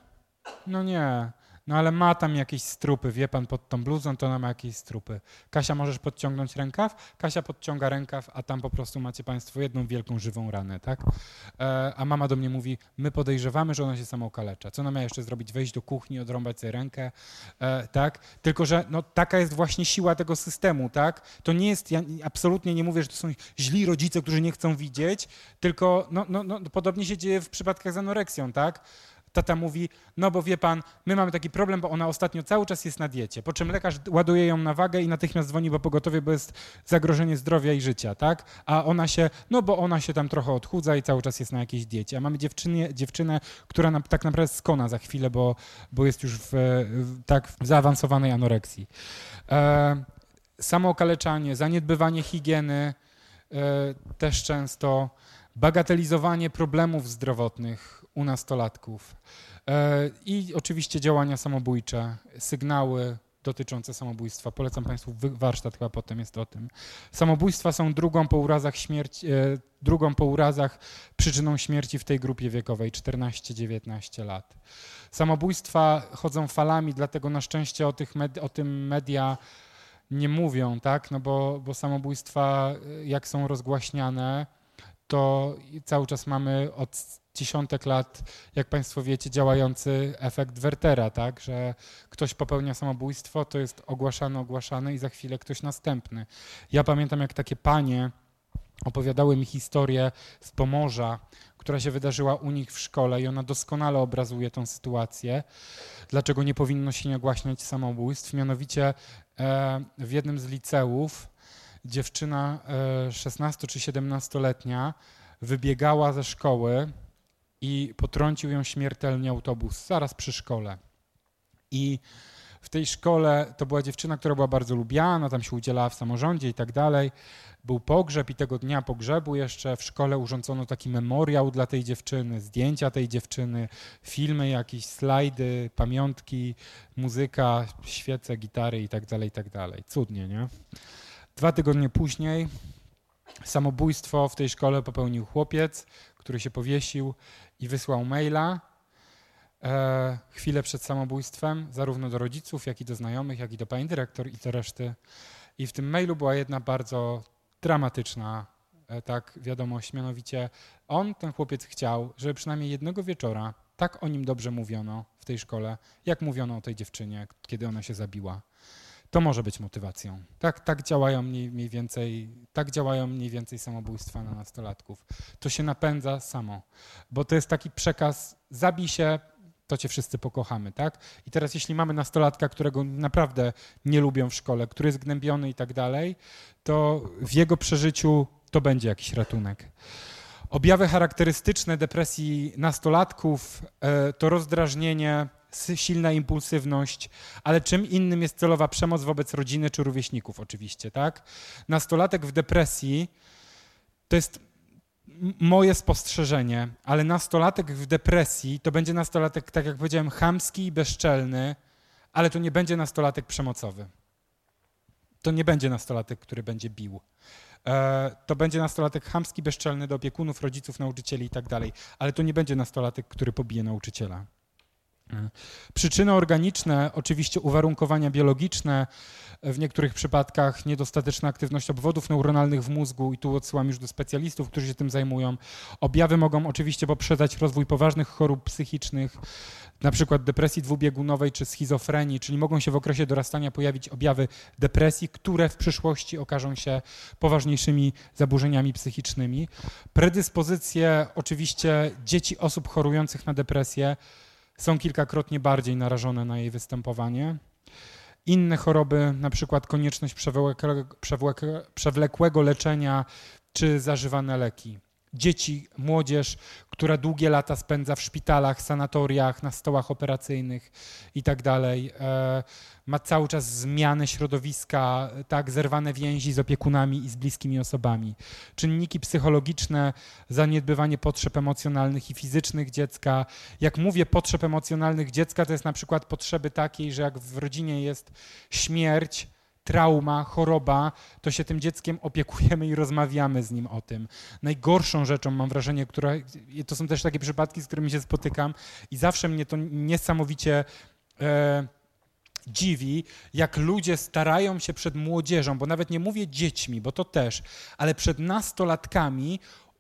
No nie. No ale ma tam jakieś strupy, wie pan, pod tą bluzą to ona ma jakieś strupy. Kasia, możesz podciągnąć rękaw? Kasia podciąga rękaw, a tam po prostu macie państwo jedną wielką, żywą ranę, tak? E, a mama do mnie mówi, my podejrzewamy, że ona się sama okalecza. Co ona miała jeszcze zrobić? Wejść do kuchni, odrąbać sobie rękę, e, tak? Tylko, że no, taka jest właśnie siła tego systemu, tak? To nie jest, ja absolutnie nie mówię, że to są źli rodzice, którzy nie chcą widzieć, tylko no, no, no, podobnie się dzieje w przypadkach z anoreksją, tak? Tata mówi, no bo wie pan, my mamy taki problem, bo ona ostatnio cały czas jest na diecie, po czym lekarz ładuje ją na wagę i natychmiast dzwoni po pogotowie, bo jest zagrożenie zdrowia i życia, tak? A ona się, no bo ona się tam trochę odchudza i cały czas jest na jakiejś diecie. A mamy dziewczynie, dziewczynę, która tak naprawdę skona za chwilę, bo, bo jest już w, w tak w zaawansowanej anoreksji. E, samookaleczanie, zaniedbywanie higieny e, też często, bagatelizowanie problemów zdrowotnych, u nastolatków. E, I oczywiście działania samobójcze, sygnały, dotyczące samobójstwa. Polecam Państwu warsztat, chyba potem jest o tym. Samobójstwa są drugą po urazach śmierci, e, drugą po urazach przyczyną śmierci w tej grupie wiekowej 14-19 lat. Samobójstwa chodzą falami, dlatego na szczęście o, tych o tym media nie mówią, tak? No bo, bo samobójstwa, e, jak są rozgłaśniane, to cały czas mamy od dziesiątek lat, jak Państwo wiecie, działający efekt Wertera, tak, że ktoś popełnia samobójstwo, to jest ogłaszany, ogłaszany i za chwilę ktoś następny. Ja pamiętam, jak takie panie opowiadały mi historię z Pomorza, która się wydarzyła u nich w szkole i ona doskonale obrazuje tę sytuację, dlaczego nie powinno się nagłaśniać samobójstw. Mianowicie e, w jednym z liceów dziewczyna 16 e, czy 17-letnia wybiegała ze szkoły i potrącił ją śmiertelnie autobus zaraz przy szkole. I w tej szkole to była dziewczyna, która była bardzo lubiana, tam się udzielała w samorządzie i tak dalej. Był pogrzeb i tego dnia pogrzebu jeszcze w szkole urządzono taki memoriał dla tej dziewczyny, zdjęcia tej dziewczyny, filmy, jakieś slajdy, pamiątki, muzyka, świece, gitary i tak dalej, i tak dalej. Cudnie, nie? Dwa tygodnie później samobójstwo w tej szkole popełnił chłopiec, który się powiesił i wysłał maila e, chwilę przed samobójstwem, zarówno do rodziców, jak i do znajomych, jak i do pani dyrektor i do reszty. I w tym mailu była jedna bardzo dramatyczna e, tak wiadomość, mianowicie on, ten chłopiec chciał, żeby przynajmniej jednego wieczora tak o nim dobrze mówiono w tej szkole, jak mówiono o tej dziewczynie, kiedy ona się zabiła. To może być motywacją. Tak, tak działają mniej, mniej więcej, tak działają mniej więcej samobójstwa na nastolatków. To się napędza samo, bo to jest taki przekaz, zabij się, to cię wszyscy pokochamy, tak? I teraz jeśli mamy nastolatka, którego naprawdę nie lubią w szkole, który jest gnębiony i tak dalej, to w jego przeżyciu to będzie jakiś ratunek. Objawy charakterystyczne depresji nastolatków e, to rozdrażnienie, silna impulsywność, ale czym innym jest celowa przemoc wobec rodziny czy rówieśników oczywiście, tak? Nastolatek w depresji to jest moje spostrzeżenie, ale nastolatek w depresji to będzie nastolatek, tak jak powiedziałem, chamski i bezczelny, ale to nie będzie nastolatek przemocowy. To nie będzie nastolatek, który będzie bił. E, to będzie nastolatek chamski, bezczelny do opiekunów, rodziców, nauczycieli i tak dalej, ale to nie będzie nastolatek, który pobije nauczyciela. Przyczyny organiczne, oczywiście uwarunkowania biologiczne, w niektórych przypadkach niedostateczna aktywność obwodów neuronalnych w mózgu i tu odsyłam już do specjalistów, którzy się tym zajmują. Objawy mogą oczywiście poprzedzać rozwój poważnych chorób psychicznych, na przykład depresji dwubiegunowej czy schizofrenii, czyli mogą się w okresie dorastania pojawić objawy depresji, które w przyszłości okażą się poważniejszymi zaburzeniami psychicznymi. Predyspozycje oczywiście dzieci osób chorujących na depresję są kilkakrotnie bardziej narażone na jej występowanie. Inne choroby, na przykład konieczność przewlekłego, leczenia czy zażywane leki dzieci, młodzież, która długie lata spędza w szpitalach, sanatoriach, na stołach operacyjnych i tak dalej. E, ma cały czas zmianę środowiska, tak, zerwane więzi z opiekunami i z bliskimi osobami. Czynniki psychologiczne, zaniedbywanie potrzeb emocjonalnych i fizycznych dziecka. Jak mówię potrzeb emocjonalnych dziecka, to jest na przykład potrzeby takiej, że jak w rodzinie jest śmierć, trauma, choroba, to się tym dzieckiem opiekujemy i rozmawiamy z nim o tym. Najgorszą rzeczą, mam wrażenie, która, to są też takie przypadki, z którymi się spotykam i zawsze mnie to niesamowicie e, dziwi, jak ludzie starają się przed młodzieżą, bo nawet nie mówię dziećmi, bo to też, ale przed nastolatkami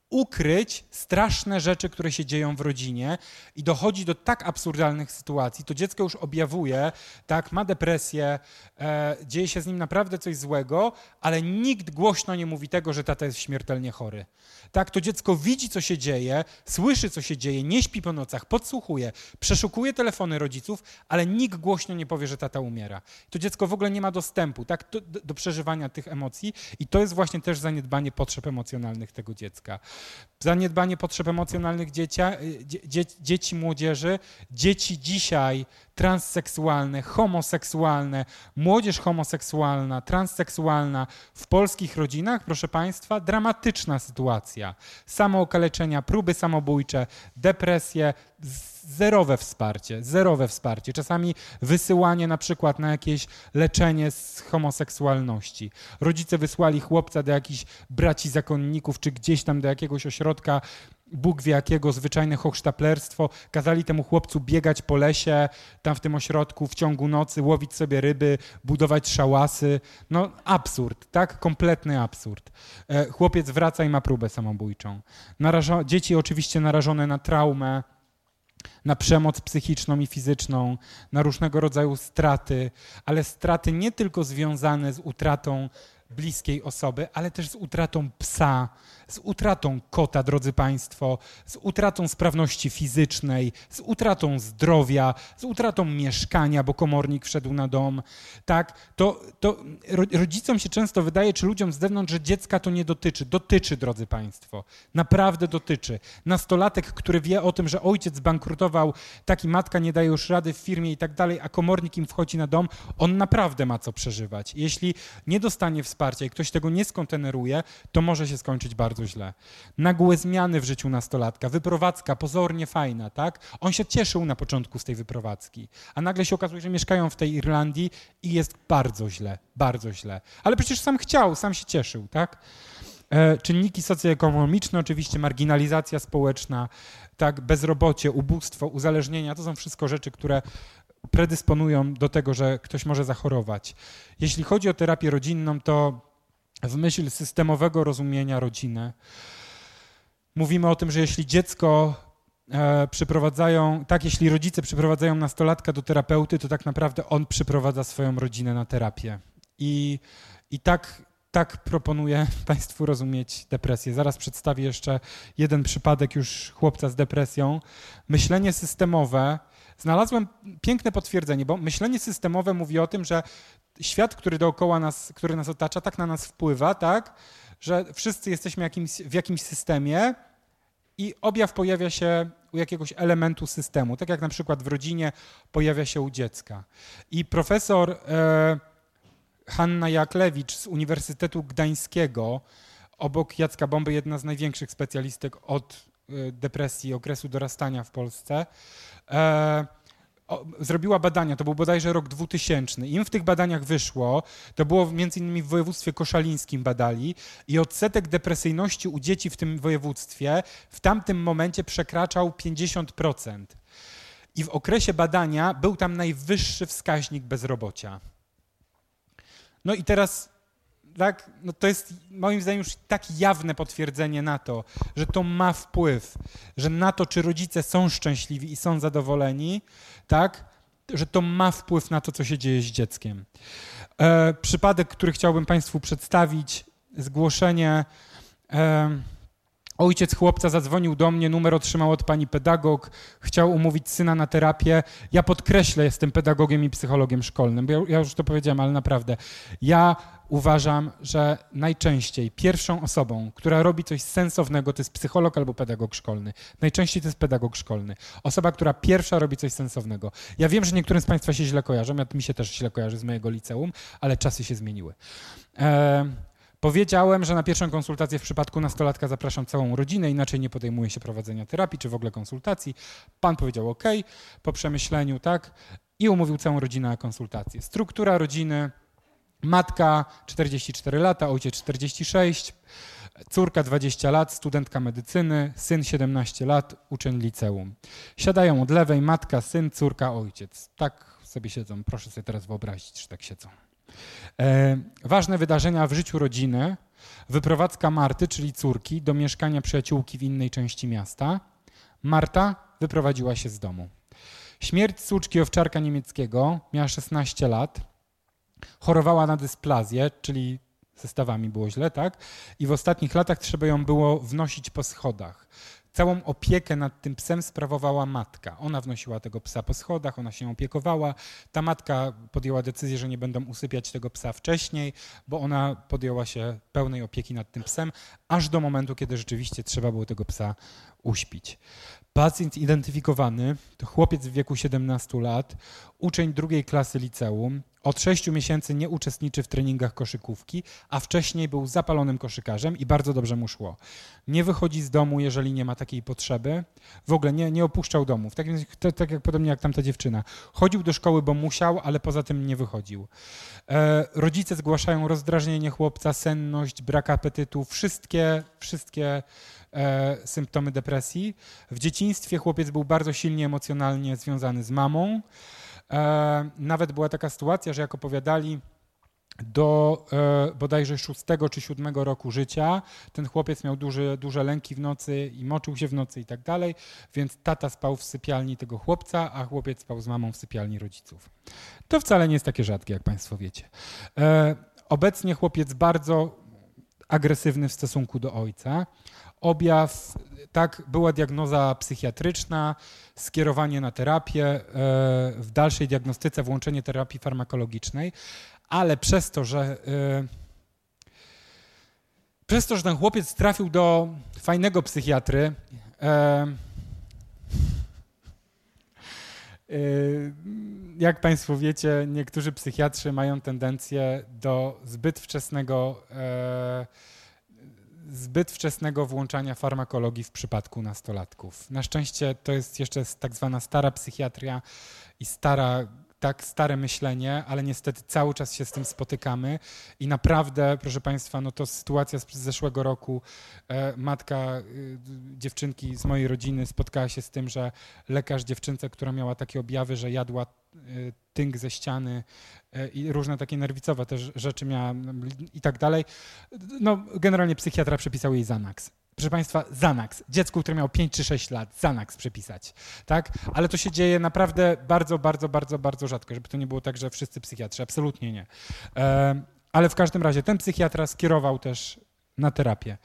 ukryć straszne rzeczy, które się dzieją w rodzinie i dochodzi do tak absurdalnych sytuacji, to dziecko już objawuje, tak, ma depresję, e, dzieje się z nim naprawdę coś złego, ale nikt głośno nie mówi tego, że tata jest śmiertelnie chory. Tak, to dziecko widzi, co się dzieje, słyszy, co się dzieje, nie śpi po nocach, podsłuchuje, przeszukuje telefony rodziców, ale nikt głośno nie powie, że tata umiera. To dziecko w ogóle nie ma dostępu, tak, do, do przeżywania tych emocji i to jest właśnie też zaniedbanie potrzeb emocjonalnych tego dziecka zaniedbanie potrzeb emocjonalnych dziecia, y, dzie, dzieci, młodzieży, dzieci dzisiaj transseksualne, homoseksualne, młodzież homoseksualna, transseksualna w polskich rodzinach, proszę Państwa, dramatyczna sytuacja. Samookaleczenia, próby samobójcze, depresje, zerowe wsparcie, zerowe wsparcie. Czasami wysyłanie na przykład na jakieś leczenie z homoseksualności. Rodzice wysłali chłopca do jakichś braci zakonników, czy gdzieś tam do jakiegoś ośrodka, Bóg wie jakiego, zwyczajne hochsztaplerstwo. Kazali temu chłopcu biegać po lesie, tam w tym ośrodku w ciągu nocy, łowić sobie ryby, budować szałasy. No absurd, tak? Kompletny absurd. E, chłopiec wraca i ma próbę samobójczą. Dzieci oczywiście narażone na traumę, na przemoc psychiczną i fizyczną, na różnego rodzaju straty, ale straty nie tylko związane z utratą bliskiej osoby, ale też z utratą psa, z utratą kota, drodzy Państwo, z utratą sprawności fizycznej, z utratą zdrowia, z utratą mieszkania, bo komornik wszedł na dom, tak, to, to rodzicom się często wydaje, czy ludziom z zewnątrz, że dziecka to nie dotyczy. Dotyczy, drodzy Państwo, naprawdę dotyczy. Nastolatek, który wie o tym, że ojciec bankrutował, taki matka nie daje już rady w firmie i tak dalej, a komornik im wchodzi na dom, on naprawdę ma co przeżywać. Jeśli nie dostanie wsparcia i ktoś tego nie skonteneruje, to może się skończyć bardzo bardzo źle. Nagłe zmiany w życiu nastolatka, wyprowadzka pozornie fajna, tak? On się cieszył na początku z tej wyprowadzki, a nagle się okazuje, że mieszkają w tej Irlandii i jest bardzo źle, bardzo źle. Ale przecież sam chciał, sam się cieszył, tak? E, czynniki socjoekonomiczne, oczywiście marginalizacja społeczna, tak, bezrobocie, ubóstwo, uzależnienia, to są wszystko rzeczy, które predysponują do tego, że ktoś może zachorować. Jeśli chodzi o terapię rodzinną, to w myśl systemowego rozumienia rodziny. Mówimy o tym, że jeśli dziecko e, przyprowadzają, tak, jeśli rodzice przyprowadzają nastolatka do terapeuty, to tak naprawdę on przyprowadza swoją rodzinę na terapię. I, i tak, tak proponuję Państwu rozumieć depresję. Zaraz przedstawię jeszcze jeden przypadek już chłopca z depresją. Myślenie systemowe. Znalazłem piękne potwierdzenie, bo myślenie systemowe mówi o tym, że świat, który dookoła nas, który nas otacza, tak na nas wpływa, tak, że wszyscy jesteśmy jakimś, w jakimś systemie i objaw pojawia się u jakiegoś elementu systemu, tak jak na przykład w rodzinie pojawia się u dziecka. I profesor e, Hanna Jaklewicz z Uniwersytetu Gdańskiego, obok Jacka Bomby, jedna z największych specjalistek od e, depresji, okresu dorastania w Polsce, e, zrobiła badania, to był bodajże rok 2000. Im w tych badaniach wyszło, to było między innymi w województwie koszalińskim badali i odsetek depresyjności u dzieci w tym województwie w tamtym momencie przekraczał 50%. I w okresie badania był tam najwyższy wskaźnik bezrobocia. No i teraz tak, no to jest moim zdaniem już tak jawne potwierdzenie na to, że to ma wpływ, że na to, czy rodzice są szczęśliwi i są zadowoleni, tak, że to ma wpływ na to, co się dzieje z dzieckiem. E, przypadek, który chciałbym Państwu przedstawić, zgłoszenie. E, Ojciec chłopca zadzwonił do mnie, numer otrzymał od pani pedagog, chciał umówić syna na terapię. Ja podkreślę, jestem pedagogiem i psychologiem szkolnym, bo ja, ja już to powiedziałem, ale naprawdę. Ja uważam, że najczęściej pierwszą osobą, która robi coś sensownego, to jest psycholog albo pedagog szkolny. Najczęściej to jest pedagog szkolny. Osoba, która pierwsza robi coś sensownego. Ja wiem, że niektórym z Państwa się źle kojarzą, ja, mi się też źle kojarzy z mojego liceum, ale czasy się zmieniły. E, Powiedziałem, że na pierwszą konsultację w przypadku nastolatka zapraszam całą rodzinę, inaczej nie podejmuje się prowadzenia terapii czy w ogóle konsultacji. Pan powiedział OK, po przemyśleniu, tak, i umówił całą rodzinę na konsultację. Struktura rodziny, matka 44 lata, ojciec 46, córka 20 lat, studentka medycyny, syn 17 lat, uczeń liceum. Siadają od lewej matka, syn, córka, ojciec. Tak sobie siedzą, proszę sobie teraz wyobrazić, że tak siedzą. E, ważne wydarzenia w życiu rodziny. Wyprowadzka Marty, czyli córki, do mieszkania przyjaciółki w innej części miasta. Marta wyprowadziła się z domu. Śmierć córki owczarka niemieckiego, miała 16 lat. Chorowała na dysplazję, czyli zestawami było źle, tak? I w ostatnich latach trzeba ją było wnosić po schodach. Całą opiekę nad tym psem sprawowała matka. Ona wnosiła tego psa po schodach, ona się opiekowała. Ta matka podjęła decyzję, że nie będą usypiać tego psa wcześniej, bo ona podjęła się pełnej opieki nad tym psem, aż do momentu, kiedy rzeczywiście trzeba było tego psa uśpić. Pacjent identyfikowany to chłopiec w wieku 17 lat, uczeń drugiej klasy liceum, od sześciu miesięcy nie uczestniczy w treningach koszykówki, a wcześniej był zapalonym koszykarzem i bardzo dobrze mu szło. Nie wychodzi z domu, jeżeli nie ma takiej potrzeby. W ogóle nie, nie opuszczał domu. Tak, tak jak podobnie jak tamta dziewczyna. Chodził do szkoły, bo musiał, ale poza tym nie wychodził. E, rodzice zgłaszają rozdrażnienie chłopca, senność, brak apetytu, wszystkie, wszystkie e, symptomy depresji. W dzieciństwie chłopiec był bardzo silnie emocjonalnie związany z mamą. E, nawet była taka sytuacja, że jak opowiadali, do e, bodajże szóstego czy siódmego roku życia. Ten chłopiec miał duże, duże lęki w nocy i moczył się w nocy i tak dalej, więc tata spał w sypialni tego chłopca, a chłopiec spał z mamą w sypialni rodziców. To wcale nie jest takie rzadkie, jak Państwo wiecie. E, obecnie chłopiec bardzo agresywny w stosunku do ojca. Objaw, tak, była diagnoza psychiatryczna, skierowanie na terapię, e, w dalszej diagnostyce włączenie terapii farmakologicznej, ale przez to, że e, przez to, że ten chłopiec trafił do fajnego psychiatry, e, jak Państwo wiecie, niektórzy psychiatrzy mają tendencję do zbyt wczesnego zbyt wczesnego włączania farmakologii w przypadku nastolatków. Na szczęście to jest jeszcze tak zwana stara psychiatria i stara tak stare myślenie, ale niestety cały czas się z tym spotykamy. I naprawdę, proszę Państwa, no to sytuacja z zeszłego roku, e, matka e, dziewczynki z mojej rodziny spotkała się z tym, że lekarz dziewczynce, która miała takie objawy, że jadła e, tynk ze ściany i różne takie nerwicowe też rzeczy miała i tak dalej, no generalnie psychiatra przepisał jej Xanax proszę Państwa, Xanax. Dziecku, które miało 5 czy 6 lat, Xanax przepisać. Tak? Ale to się dzieje naprawdę bardzo, bardzo, bardzo, bardzo rzadko, żeby to nie było tak, że wszyscy psychiatrzy. Absolutnie nie. Ale w każdym razie ten psychiatra skierował też na terapię.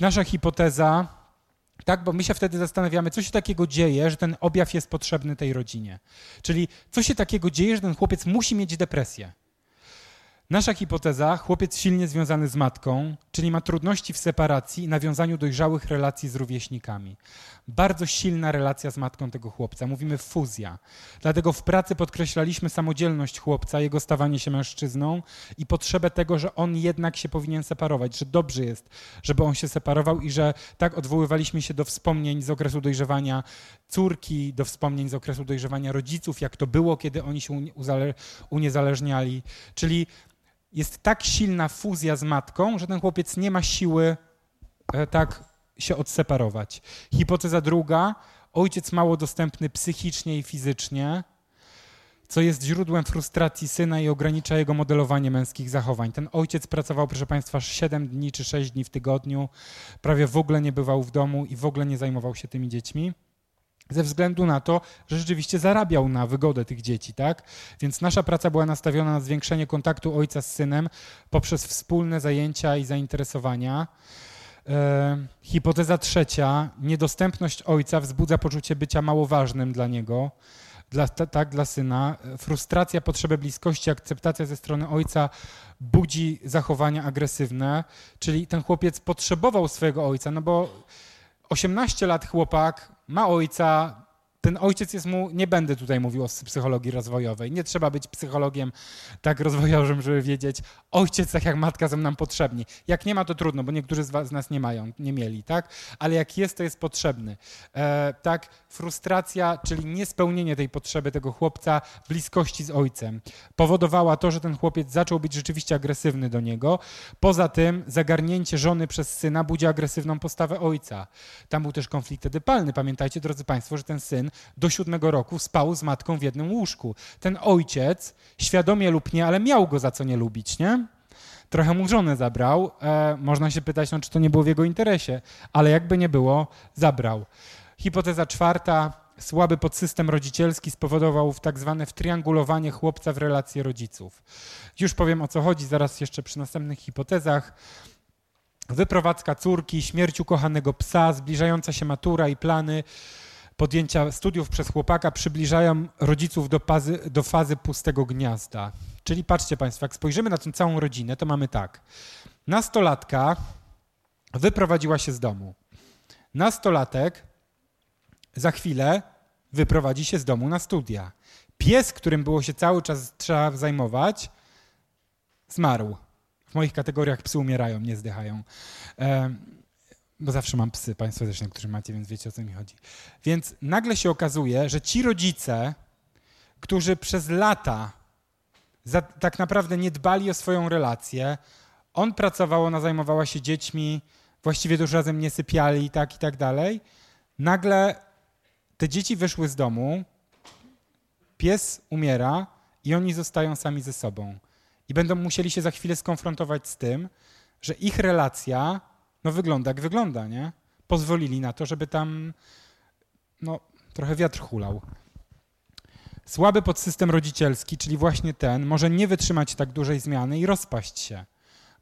Nasza hipoteza, tak, bo my się wtedy zastanawiamy, co się takiego dzieje, że ten objaw jest potrzebny tej rodzinie. Czyli co się takiego dzieje, że ten chłopiec musi mieć depresję. Nasza hipoteza, chłopiec silnie związany z matką, czyli ma trudności w separacji i nawiązaniu dojrzałych relacji z rówieśnikami. Bardzo silna relacja z matką tego chłopca, mówimy fuzja. Dlatego w pracy podkreślaliśmy samodzielność chłopca, jego stawanie się mężczyzną i potrzebę tego, że on jednak się powinien separować, że dobrze jest, żeby on się separował i że tak odwoływaliśmy się do wspomnień z okresu dojrzewania córki, do wspomnień z okresu dojrzewania rodziców, jak to było, kiedy oni się uniezależniali. Czyli jest tak silna fuzja z matką, że ten chłopiec nie ma siły e, tak się odseparować. Hipoteza druga, ojciec mało dostępny psychicznie i fizycznie, co jest źródłem frustracji syna i ogranicza jego modelowanie męskich zachowań. Ten ojciec pracował, proszę Państwa, 7 dni czy 6 dni w tygodniu, prawie w ogóle nie bywał w domu i w ogóle nie zajmował się tymi dziećmi ze względu na to, że rzeczywiście zarabiał na wygodę tych dzieci, tak? Więc nasza praca była nastawiona na zwiększenie kontaktu ojca z synem poprzez wspólne zajęcia i zainteresowania. E, hipoteza trzecia, niedostępność ojca wzbudza poczucie bycia mało ważnym dla niego, dla, tak, dla syna. Frustracja, potrzeby bliskości, akceptacja ze strony ojca budzi zachowania agresywne, czyli ten chłopiec potrzebował swojego ojca, no bo 18 lat chłopak, ma ojca, ten ojciec jest mu, nie będę tutaj mówił o psychologii rozwojowej, nie trzeba być psychologiem tak rozwojowym, żeby wiedzieć, ojciec tak jak matka są nam potrzebni. Jak nie ma, to trudno, bo niektórzy z, was, z nas nie mają, nie mieli, tak? Ale jak jest, to jest potrzebny. E, tak, frustracja, czyli niespełnienie tej potrzeby tego chłopca, bliskości z ojcem, powodowała to, że ten chłopiec zaczął być rzeczywiście agresywny do niego. Poza tym zagarnięcie żony przez syna budzi agresywną postawę ojca. Tam był też konflikt edypalny. Pamiętajcie, drodzy Państwo, że ten syn do siódmego roku spał z matką w jednym łóżku. Ten ojciec, świadomie lub nie, ale miał go za co nie lubić, nie? Trochę mu żonę zabrał. E, można się pytać, no, czy to nie było w jego interesie, ale jakby nie było, zabrał. Hipoteza czwarta. Słaby podsystem rodzicielski spowodował w tak zwane wtriangulowanie chłopca w relacje rodziców. Już powiem o co chodzi, zaraz jeszcze przy następnych hipotezach. Wyprowadzka córki, śmierć ukochanego psa, zbliżająca się matura i plany podjęcia studiów przez chłopaka przybliżają rodziców do, pazy, do fazy pustego gniazda. Czyli patrzcie Państwo, jak spojrzymy na tę całą rodzinę, to mamy tak. Nastolatka wyprowadziła się z domu. Nastolatek za chwilę wyprowadzi się z domu na studia. Pies, którym było się cały czas trzeba zajmować, zmarł. W moich kategoriach psy umierają, nie zdychają. Bo zawsze mam psy, Państwo też niektórzy macie, więc wiecie o co mi chodzi. Więc nagle się okazuje, że ci rodzice, którzy przez lata za, tak naprawdę nie dbali o swoją relację, on pracował, ona zajmowała się dziećmi, właściwie już razem nie sypiali i tak i tak dalej. Nagle te dzieci wyszły z domu, pies umiera i oni zostają sami ze sobą. I będą musieli się za chwilę skonfrontować z tym, że ich relacja no wygląda jak wygląda, nie? Pozwolili na to, żeby tam no, trochę wiatr hulał. Słaby podsystem rodzicielski, czyli właśnie ten, może nie wytrzymać tak dużej zmiany i rozpaść się,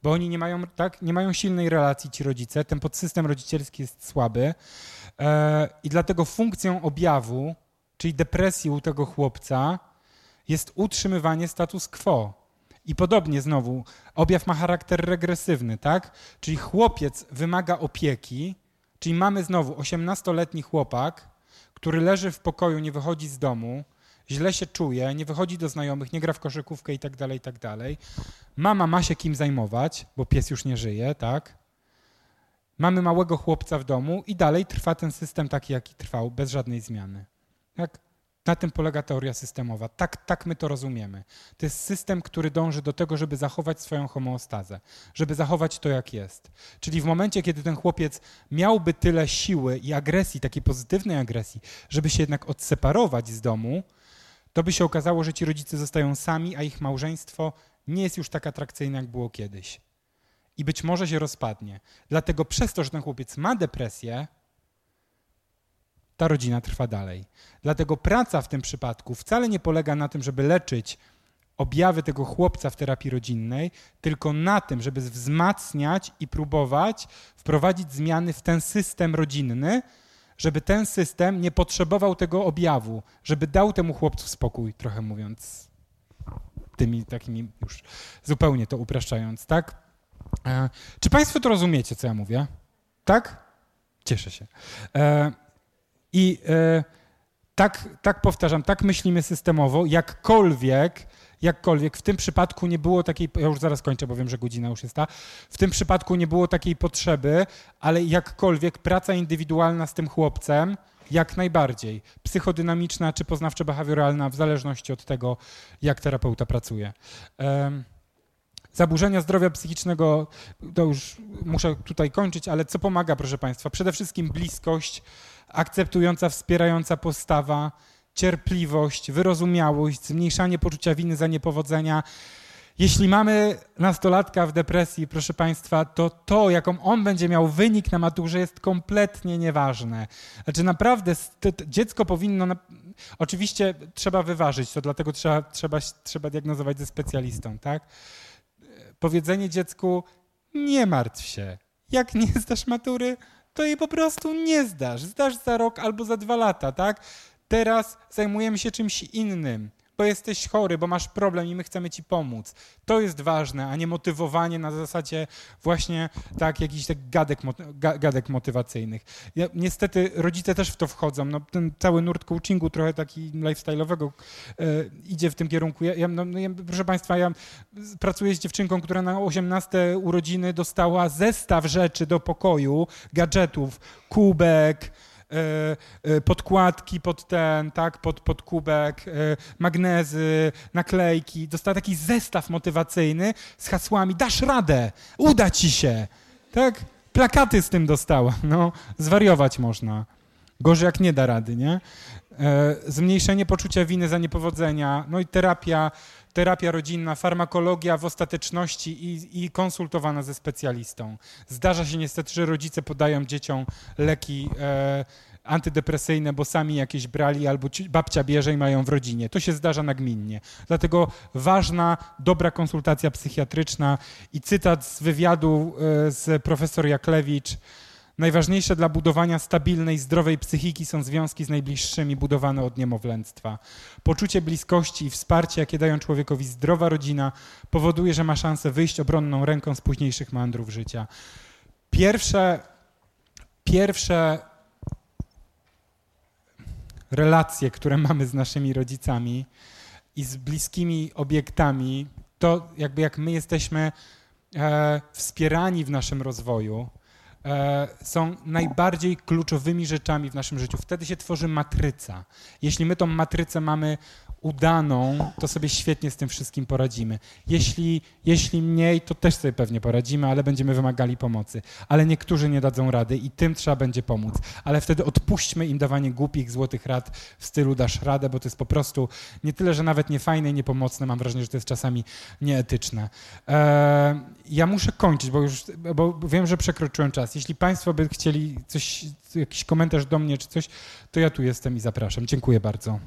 bo oni nie mają, tak, nie mają silnej relacji, ci rodzice, ten podsystem rodzicielski jest słaby e, i dlatego funkcją objawu, czyli depresji u tego chłopca jest utrzymywanie status quo. I podobnie znowu, objaw ma charakter regresywny, tak? Czyli chłopiec wymaga opieki, czyli mamy znowu 18-letni chłopak, który leży w pokoju, nie wychodzi z domu, źle się czuje, nie wychodzi do znajomych, nie gra w koszykówkę i tak dalej, i tak dalej. Mama ma się kim zajmować, bo pies już nie żyje, tak? Mamy małego chłopca w domu i dalej trwa ten system taki, jaki trwał, bez żadnej zmiany. Tak? Na tym polega teoria systemowa. Tak, tak my to rozumiemy. To jest system, który dąży do tego, żeby zachować swoją homeostazę, żeby zachować to, jak jest. Czyli w momencie, kiedy ten chłopiec miałby tyle siły i agresji, takiej pozytywnej agresji, żeby się jednak odseparować z domu, to by się okazało, że ci rodzice zostają sami, a ich małżeństwo nie jest już tak atrakcyjne, jak było kiedyś. I być może się rozpadnie. Dlatego przez to, że ten chłopiec ma depresję, ta rodzina trwa dalej. Dlatego praca w tym przypadku wcale nie polega na tym, żeby leczyć objawy tego chłopca w terapii rodzinnej, tylko na tym, żeby wzmacniać i próbować wprowadzić zmiany w ten system rodzinny, żeby ten system nie potrzebował tego objawu, żeby dał temu chłopcu spokój, trochę mówiąc tymi takimi już zupełnie to upraszczając, tak? E, czy Państwo to rozumiecie, co ja mówię? Tak? Cieszę się. E, I e, tak, tak powtarzam, tak myślimy systemowo, jakkolwiek jakkolwiek. W tym przypadku nie było takiej, ja już zaraz kończę, bo wiem, że godzina już jest ta, w tym przypadku nie było takiej potrzeby, ale jakkolwiek praca indywidualna z tym chłopcem, jak najbardziej. Psychodynamiczna czy poznawczo-behawioralna, w zależności od tego, jak terapeuta pracuje. Zaburzenia zdrowia psychicznego, to już muszę tutaj kończyć, ale co pomaga, proszę Państwa? Przede wszystkim bliskość, akceptująca, wspierająca postawa, cierpliwość, wyrozumiałość, zmniejszanie poczucia winy za niepowodzenia. Jeśli mamy nastolatka w depresji, proszę Państwa, to to, jaką on będzie miał wynik na maturze, jest kompletnie nieważne. Znaczy, naprawdę dziecko powinno. Na... Oczywiście trzeba wyważyć to, dlatego trzeba, trzeba, trzeba diagnozować ze specjalistą, tak? Powiedzenie dziecku: nie martw się. Jak nie zdasz matury, to jej po prostu nie zdasz. Zdasz za rok albo za dwa lata, tak? Teraz zajmujemy się czymś innym, bo jesteś chory, bo masz problem i my chcemy ci pomóc. To jest ważne, a nie motywowanie na zasadzie właśnie tak jakichś tak gadek, gadek motywacyjnych. Ja, niestety rodzice też w to wchodzą. No, ten cały nurt coachingu trochę taki lifestyle'owego e, idzie w tym kierunku. Ja, ja, no, no proszę Państwa, ja pracuję z dziewczynką, która na 18 urodziny dostała zestaw rzeczy do pokoju, gadżetów, kubek, podkładki pod ten, tak, pod, pod kubek, e, magnezy, naklejki. Dostała taki zestaw motywacyjny z hasłami dasz radę, uda ci się. Tak? Plakaty z tym dostała. No, zwariować można. Gorzej jak nie da rady, nie? Zmniejszenie poczucia winy za niepowodzenia, no i terapia, terapia rodzinna, farmakologia w ostateczności i, i, konsultowana ze specjalistą. Zdarza się niestety, że rodzice podają dzieciom leki e, antydepresyjne, bo sami jakieś brali albo babcia bierze i mają w rodzinie. To się zdarza nagminnie. Dlatego ważna, dobra konsultacja psychiatryczna i cytat z wywiadu e, z profesor Jaklewicz. Najważniejsze dla budowania stabilnej, zdrowej psychiki są związki z najbliższymi budowane od niemowlęctwa. Poczucie bliskości i wsparcie, jakie dają człowiekowi zdrowa rodzina, powoduje, że ma szansę wyjść obronną ręką z późniejszych mandrów życia. Pierwsze, pierwsze relacje, które mamy z naszymi rodzicami i z bliskimi obiektami, to jakby jak my jesteśmy e, wspierani w naszym rozwoju, są najbardziej kluczowymi rzeczami w naszym życiu. Wtedy się tworzy matryca. Jeśli my tą matrycę mamy udaną, to sobie świetnie z tym wszystkim poradzimy. Jeśli, jeśli mniej, to też sobie pewnie poradzimy, ale będziemy wymagali pomocy. Ale niektórzy nie dadzą rady i tym trzeba będzie pomóc. Ale wtedy odpuśćmy im dawanie głupich, złotych rad w stylu dasz radę, bo to jest po prostu nie tyle, że nawet niefajne i niepomocne, mam wrażenie, że to jest czasami nieetyczne. Eee, ja muszę kończyć, bo już bo wiem, że przekroczyłem czas. Jeśli Państwo by chcieli coś, jakiś komentarz do mnie czy coś, to ja tu jestem i zapraszam. Dziękuję bardzo.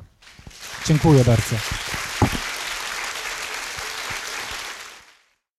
Dziękuję bardzo.